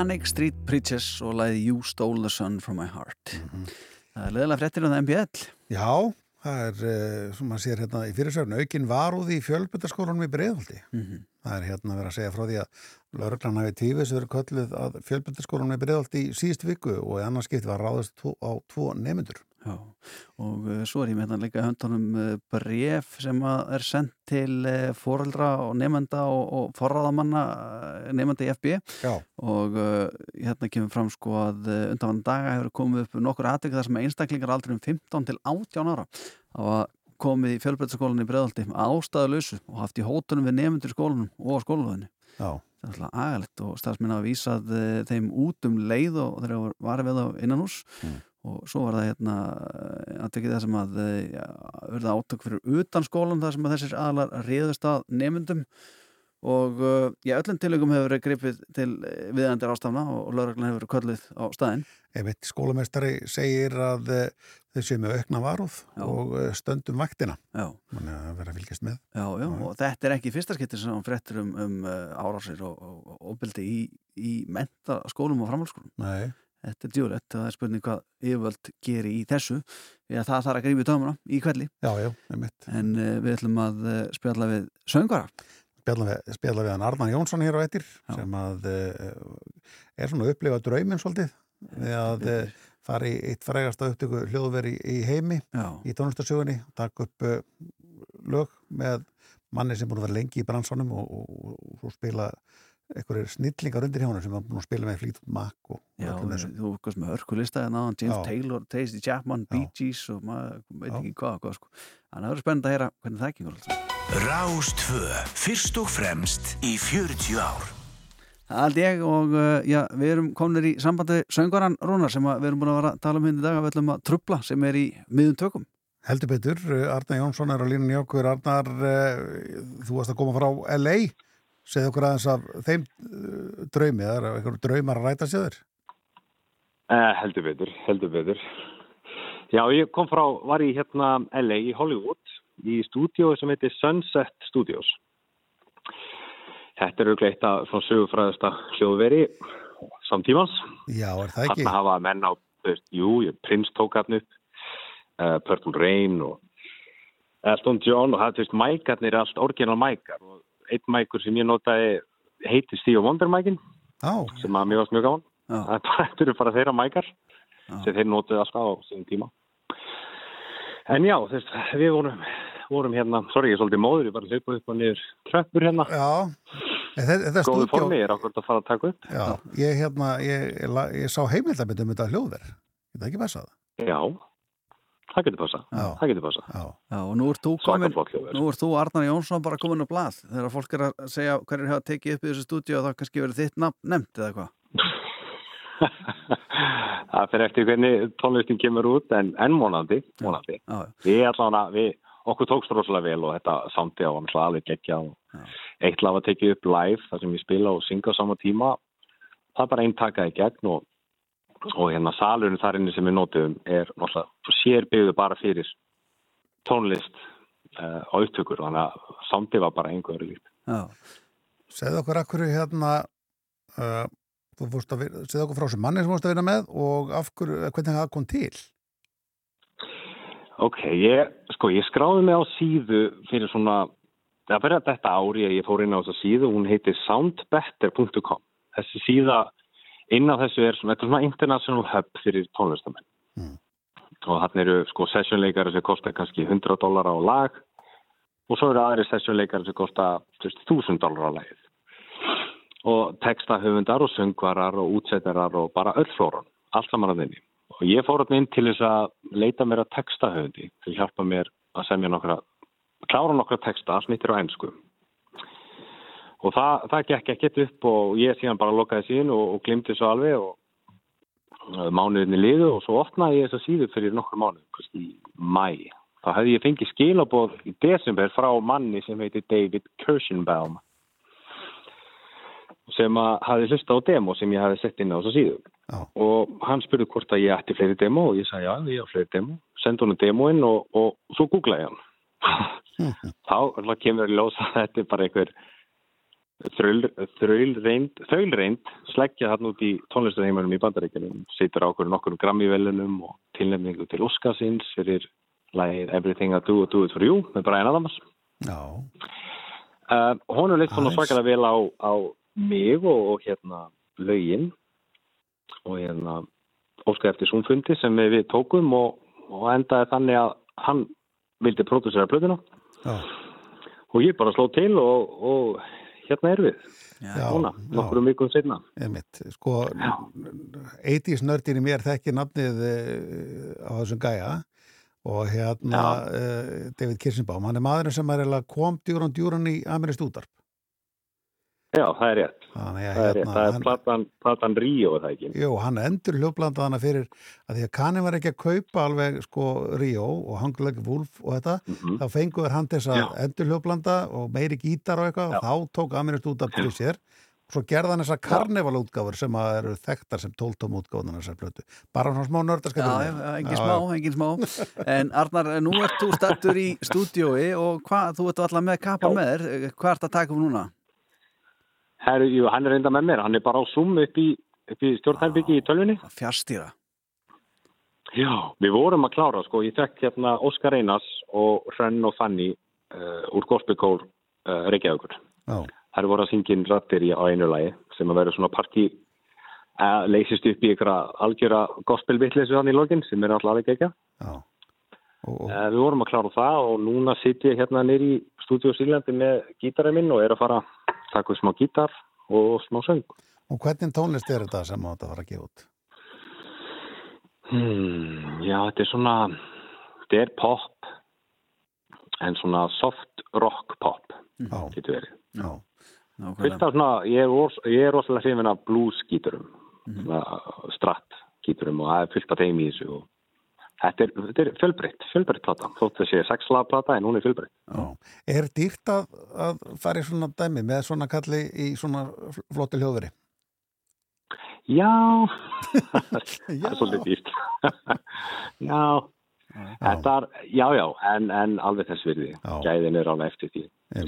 Manic Street Preachers og lagði You Stole the Sun from my heart Það er leðilega fréttir um það MBL Já, það er, uh, sem maður sér hérna í fyrirsöfn, aukin varúð í fjölbyrtaskólanum í Breiðholti. Mhm. Það er hérna verið að segja frá því að lauruglan hafi tífis verið kölluð að fjölbyrtaskólanum í Breiðholti í síðust viku og í annars skipti var ráðast tvo, á tvo nemyndur. Já, og uh, svo er ég með hérna líka höndunum uh, bref sem að er sendt til uh, foreldra og nefnda og, og forraðamanna nefnda í FB Já. og hérna kemur fram sko að undanvann daga hefur komið upp nokkur aðtökk þar sem einstaklingar aldrei um 15 til 18 ára hafa komið í fjölbreytaskólan í Breðaldi ástæðu lausu og haft í hótunum við nefndur í skólanum og á skólaðinni Já. þetta er alltaf agalegt og starfsmenn vísað uh, þeim út um leið og þeir var við á innan hús og svo var það hérna að tekið það sem að uh, ja, verða átök fyrir utan skólan þar sem að þessir aðlar reyðust að nemyndum og uh, í öllum tilögum hefur verið gripið til uh, viðandir ástafna og lauraglan hefur verið kölluð á staðinn Einmitt skólamestari segir að eh, þau séu með aukna varúð og eh, stöndum vaktina. Já. Þannig að vera að fylgjast með. Já, já, og þetta er ekki fyrsta skipti sem hann fréttir um, um árásir og, og, og óbyldi í, í menta skólum og framhaldsskólum. Nei. Þetta er djúlegt, það er spurning hvað yfirvöld gerir í þessu, að það þarf að grífi tómuna í kvelli. Já, já. En uh, við ætlum að uh, spjalla við söngvara. Spjalla við, spjalla við hann Arman Jónsson hér á ettir sem að uh, er svona að upplifa drauminn svolítið við að fara í eitt frægasta upptöku hljóðveri í, í heimi Já. í tónlistarsögunni, taka upp lög með manni sem búin að vera lengi í bransanum og, og, og svo spila einhverjir snillingar undir hjá hann sem var búin að spila með Fleetwood Mac og, Já, þú veist með hörkulista en aðan James Já. Taylor, Tracy Chapman, Bee Gees og maður veit ekki hvað, hvað sko. Þannig að það verður spennandi að heyra hvernig það alltaf. Rástvö, fyrst og fremst í 40 ár. Það held ég og uh, já, við erum kominir í sambandi söngaran Rúnar sem að við erum búin að vera að tala um hindi í dag að við ætlum að trubla sem er í miðum tökum. Heldur betur, Arnar Jónsson er á línunni okkur. Arnar, uh, þú varst að koma frá LA. Segð okkur aðeins af þeim uh, draumi, það er einhver draumar að ræta sér. Eh, heldur betur, heldur betur. Já, ég kom frá, var í hérna LA í Hollywood í stúdíói sem heitir Sunset Studios. Þetta eru gleitt að svona sögufræðasta hljóðveri samtímans. Já, er það ekki? Þarna hafa menn á, jú, Prince tók hann upp, uh, Purple Rain og Elton John og það, þú veist, mækarnir er allt orginal mækar og einn mækur sem ég notaði heitir Steve Wonder mækin oh. sem að mjög gaman. Það er bara- Þetta eru bara þeirra mækar sem þeir notuði alltaf á sín tíma. En já, veist, við vorum, vorum hérna, sorry, ég er svolítið móður, ég bara hlaupa upp og niður tröppur hérna. Já, þetta, þetta er Góðu formi, er okkur að fara að taka upp. Já, ég, hérna, ég, ég, ég sá heimildabit um þetta hljóðver. Ég það ekki passað. Já, það getur passað. Það getur passað. Já. Já, og nú ert þú komin, nú ert þú Arnar Jónsson bara komin á blað þegar fólk er að segja hverjir hafa tekið upp í þessu stúdíu og þá kannski verið þitt nafn nefnt eða hvað. Það fyrir eftir hvernig tónlistin kemur út, en, en vonandi, vonandi. Já, Við allavega, við, okkur tókst rosalega vel og þetta sándi á hann alveg geggja og eitt lag var tekið upp live þar sem ég spila og synga á sama tíma. Það er bara einn takaði gegn og, og hérna salurinn þar inni sem við notum er náttúrulega sér byggðu bara fyrir tónlist uh, á upptökur þannig að sándi var bara einhverju líkt. Já. Segð okkur akkur hérna, uh, þú fórst að, vi- segð okkur frá sem manni sem fórst að vinna með og af hverju, hvernig það kom til? Ok, ég, sko, ég skráði mig á síðu fyrir svona, það fyrir þetta ári að ég fór inn á þessa síðu, hún heitir soundbetter.com. Þessi síða inn á þessu er svona, svona international hub fyrir tónlistamenn. Og þannig eru sko sessionleikari sem kostar kannski 100 dólar á lag og svo eru aðri sessionleikari sem kostar þú veist, 1000 dólar á lagið. Og textahöfundar og söngvarar og útsettarar og bara öll flóran, allt saman að þinni. Og ég fór hann inn til þess að leita mér að textahöfundi til að hjálpa mér að semja nokkra, klára nokkra texta, snittir á ennsku. Og það, það gekk ekkert upp og ég síðan bara lokaði síðan og, og glimti svo alveg og mánuðinni liðu og svo opnaði ég þessa síðu fyrir nokkur mánuð, í mæ. Þá hefði ég fengið skilaboð í desember frá manni sem heitir David Kirschenbaum sem að hafi hlusta á demo sem ég hafi sett inn á þessu síðu. Já. Og hann spurði hvort að ég ætti fleiri demo og ég sagði já, ég á fleiri demo. Sendi honum demoinn og, og svo googlaði ég hann. Þá kemur í ljós að þetta er bara einhver þraulreind þraulreind sleggja hann út í tónlistarheimarum í bandaríkjunum. Situr á okkur nokkur grammivelunum og tilnefningu til Óskarsins fyrir lagið Everything I Do, I Do It For You með Brian Adams. Já. Uh, hún er leitt svona svakalega vel á, á mig og, og hérna lögin og hérna óskaði eftir súnfundi sem við, við tókum og, og endaði þannig að hann vildi pródusera plötuna Já. og ég bara sló til og, og hérna er við. Já, núna, nokkrum vikum setna Einmitt, sko, 80s nördin í mér þekki nafnið uh, á þessum gæja og hérna uh, David Kirsenbaum, hann er maðurinn sem er kom djúran djúran í amirist útarp Já, það er rétt. Þannig að Það er rétt. hérna, Það er hann- platan, platan Ríó, er það ekki? Jú, hann endur hljóðblanda hana fyrir að því að Kani var ekki að kaupa alveg sko Ríó og Hungry Wolf og þetta, þá fenguður hann þess að endur hljóðblanda og meiri gítar og eitthvað og þá tók Amirist út af sér og svo gerði hann þessar karnevalútgáfur sem að eru þekktar sem tóltum útgáfuna þessar plötu. Bara svona smá nördaskall. Já, já, engin smá, engin smá En Arnar, nú ert þú stattur í stúdiói og hvað, þú ert alltaf með kappa með þér hvað ert að taka um núna? Herru, jú, hann er reynda með mér. Hann er bara á Zoom upp í, í stjórnherbyggi í tölvunni. Fjárstýra. Já, við vorum að klára, sko. Ég fekk hérna Óskar Einars og Hrönn og Fanny uh, úr Gospelkór uh, Reykjavíkur. Já. Það eru voru að syngja inn rattir í á einu lagi sem að vera svona partí uh, leysist upp í ykkur algjöra gospelvittleysu hann í lokin sem er alltaf aðeins ekki. Já. Uh, við vorum að klára það og núna sitt ég hérna nýri í stúdíu Sílandi með gítarinn minn og er að fara að taka smá gítar og smá söng. Og hvernig tónlist er þetta sem að fara að gefa út? Hmm, já, þetta er svona, þetta er pop, en svona soft rock pop, getur verið. Já. Fyrst af svona, ég er, er rosalega hrifin af blues gíturum, Mhm. svona stratt gíturum og það er fyllt af þeim í þessu og þetta er, þetta er fjölbreytt, fjölbreytt plata, þótt þessi sexla plata en hún er fjölbreytt. Já. Er dýrt að, að fara í svona dæmi með svona kalli í svona fl- flotti hljóðveri? Já, það er svolítið dýrt. já, þetta er, já, já, en, en alveg þess virði. Gæðin er alveg eftir því.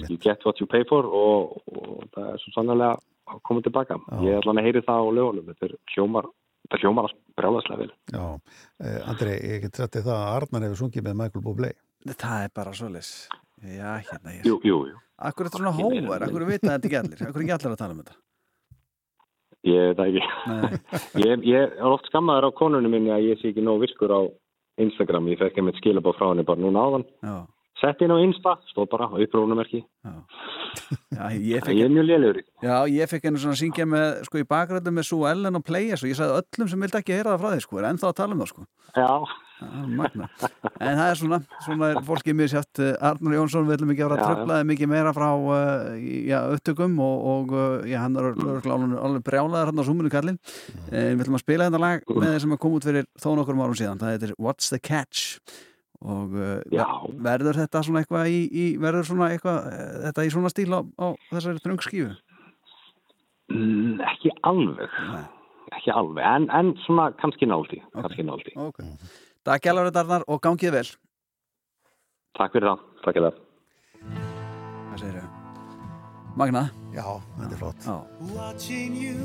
You get what you pay for og, og það er svo sannlega að koma tilbaka. Ég er alveg að heyri það á lögunum. Þetta er hljómar, þetta hljómar brjáðaslega vel. Já. Eh, Andri, ég get sett það að Arnar hefur sungið með Michael Bublé. Það er bara svoleiðis Já, hérna ég Jú, jú, jú. Akkur er þetta svona hóvar, akkur vita þetta ekki allir Akkur er ekki allir að tala um þetta Ég veit það ekki. ég, ég er oft skammaður á konunum minni að ég sé ekki nóg virkur á Instagram. Ég fekk einmitt skilabóð frá henni bara núna áðan. Já. Sett inn á Insta, stóð bara á upprónumerki. Ég, ég er mjög lélugur. Já, ég fekk einu svona syngja með, sko, í bakgröndu með Sue Ellen og Players og ég sagði öllum sem vildi ekki heyra það frá þig, sko, er ennþá að tala um það, sko. Já. Magna. En það er svona, svona er fólkið mér sjátt, Arnur Jónsson, við ætlum ekki að vera að tröflaði mikið meira frá, uh, já, upptökum og, og uh, já, hann er örugglega alveg, brjálaður hann á súmunu kallinn. En við ætlum að spila þetta lag með þeir sem að koma út fyrir þó nokkur árum síðan. Það heitir What's the Catch? Og uh, verður þetta svona eitthvað í, í verður svona eitthvað, uh, þetta í svona stíl á, á þessari dröngskífu? Mm, ekki alveg. Ekki alveg, en, en svona kannski náldi. Kannski náldi. Ok. Takk hjálfur þetta Arnar og gangið vel. Takk fyrir það. Takk fyrir það. Hvað segir þau? Magna? Já, þetta er flott. Já. Watching you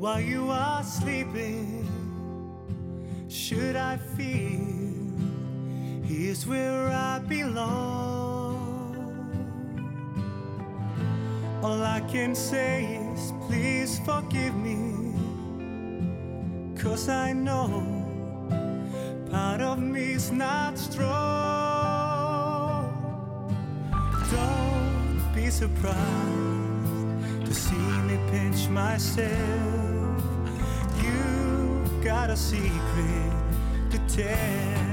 while you are sleeping. Should I feel here's where I belong? All I can say is please forgive me. Cause I know part of me's not strong. Don't be surprised to see me pinch myself. You got a secret to tell.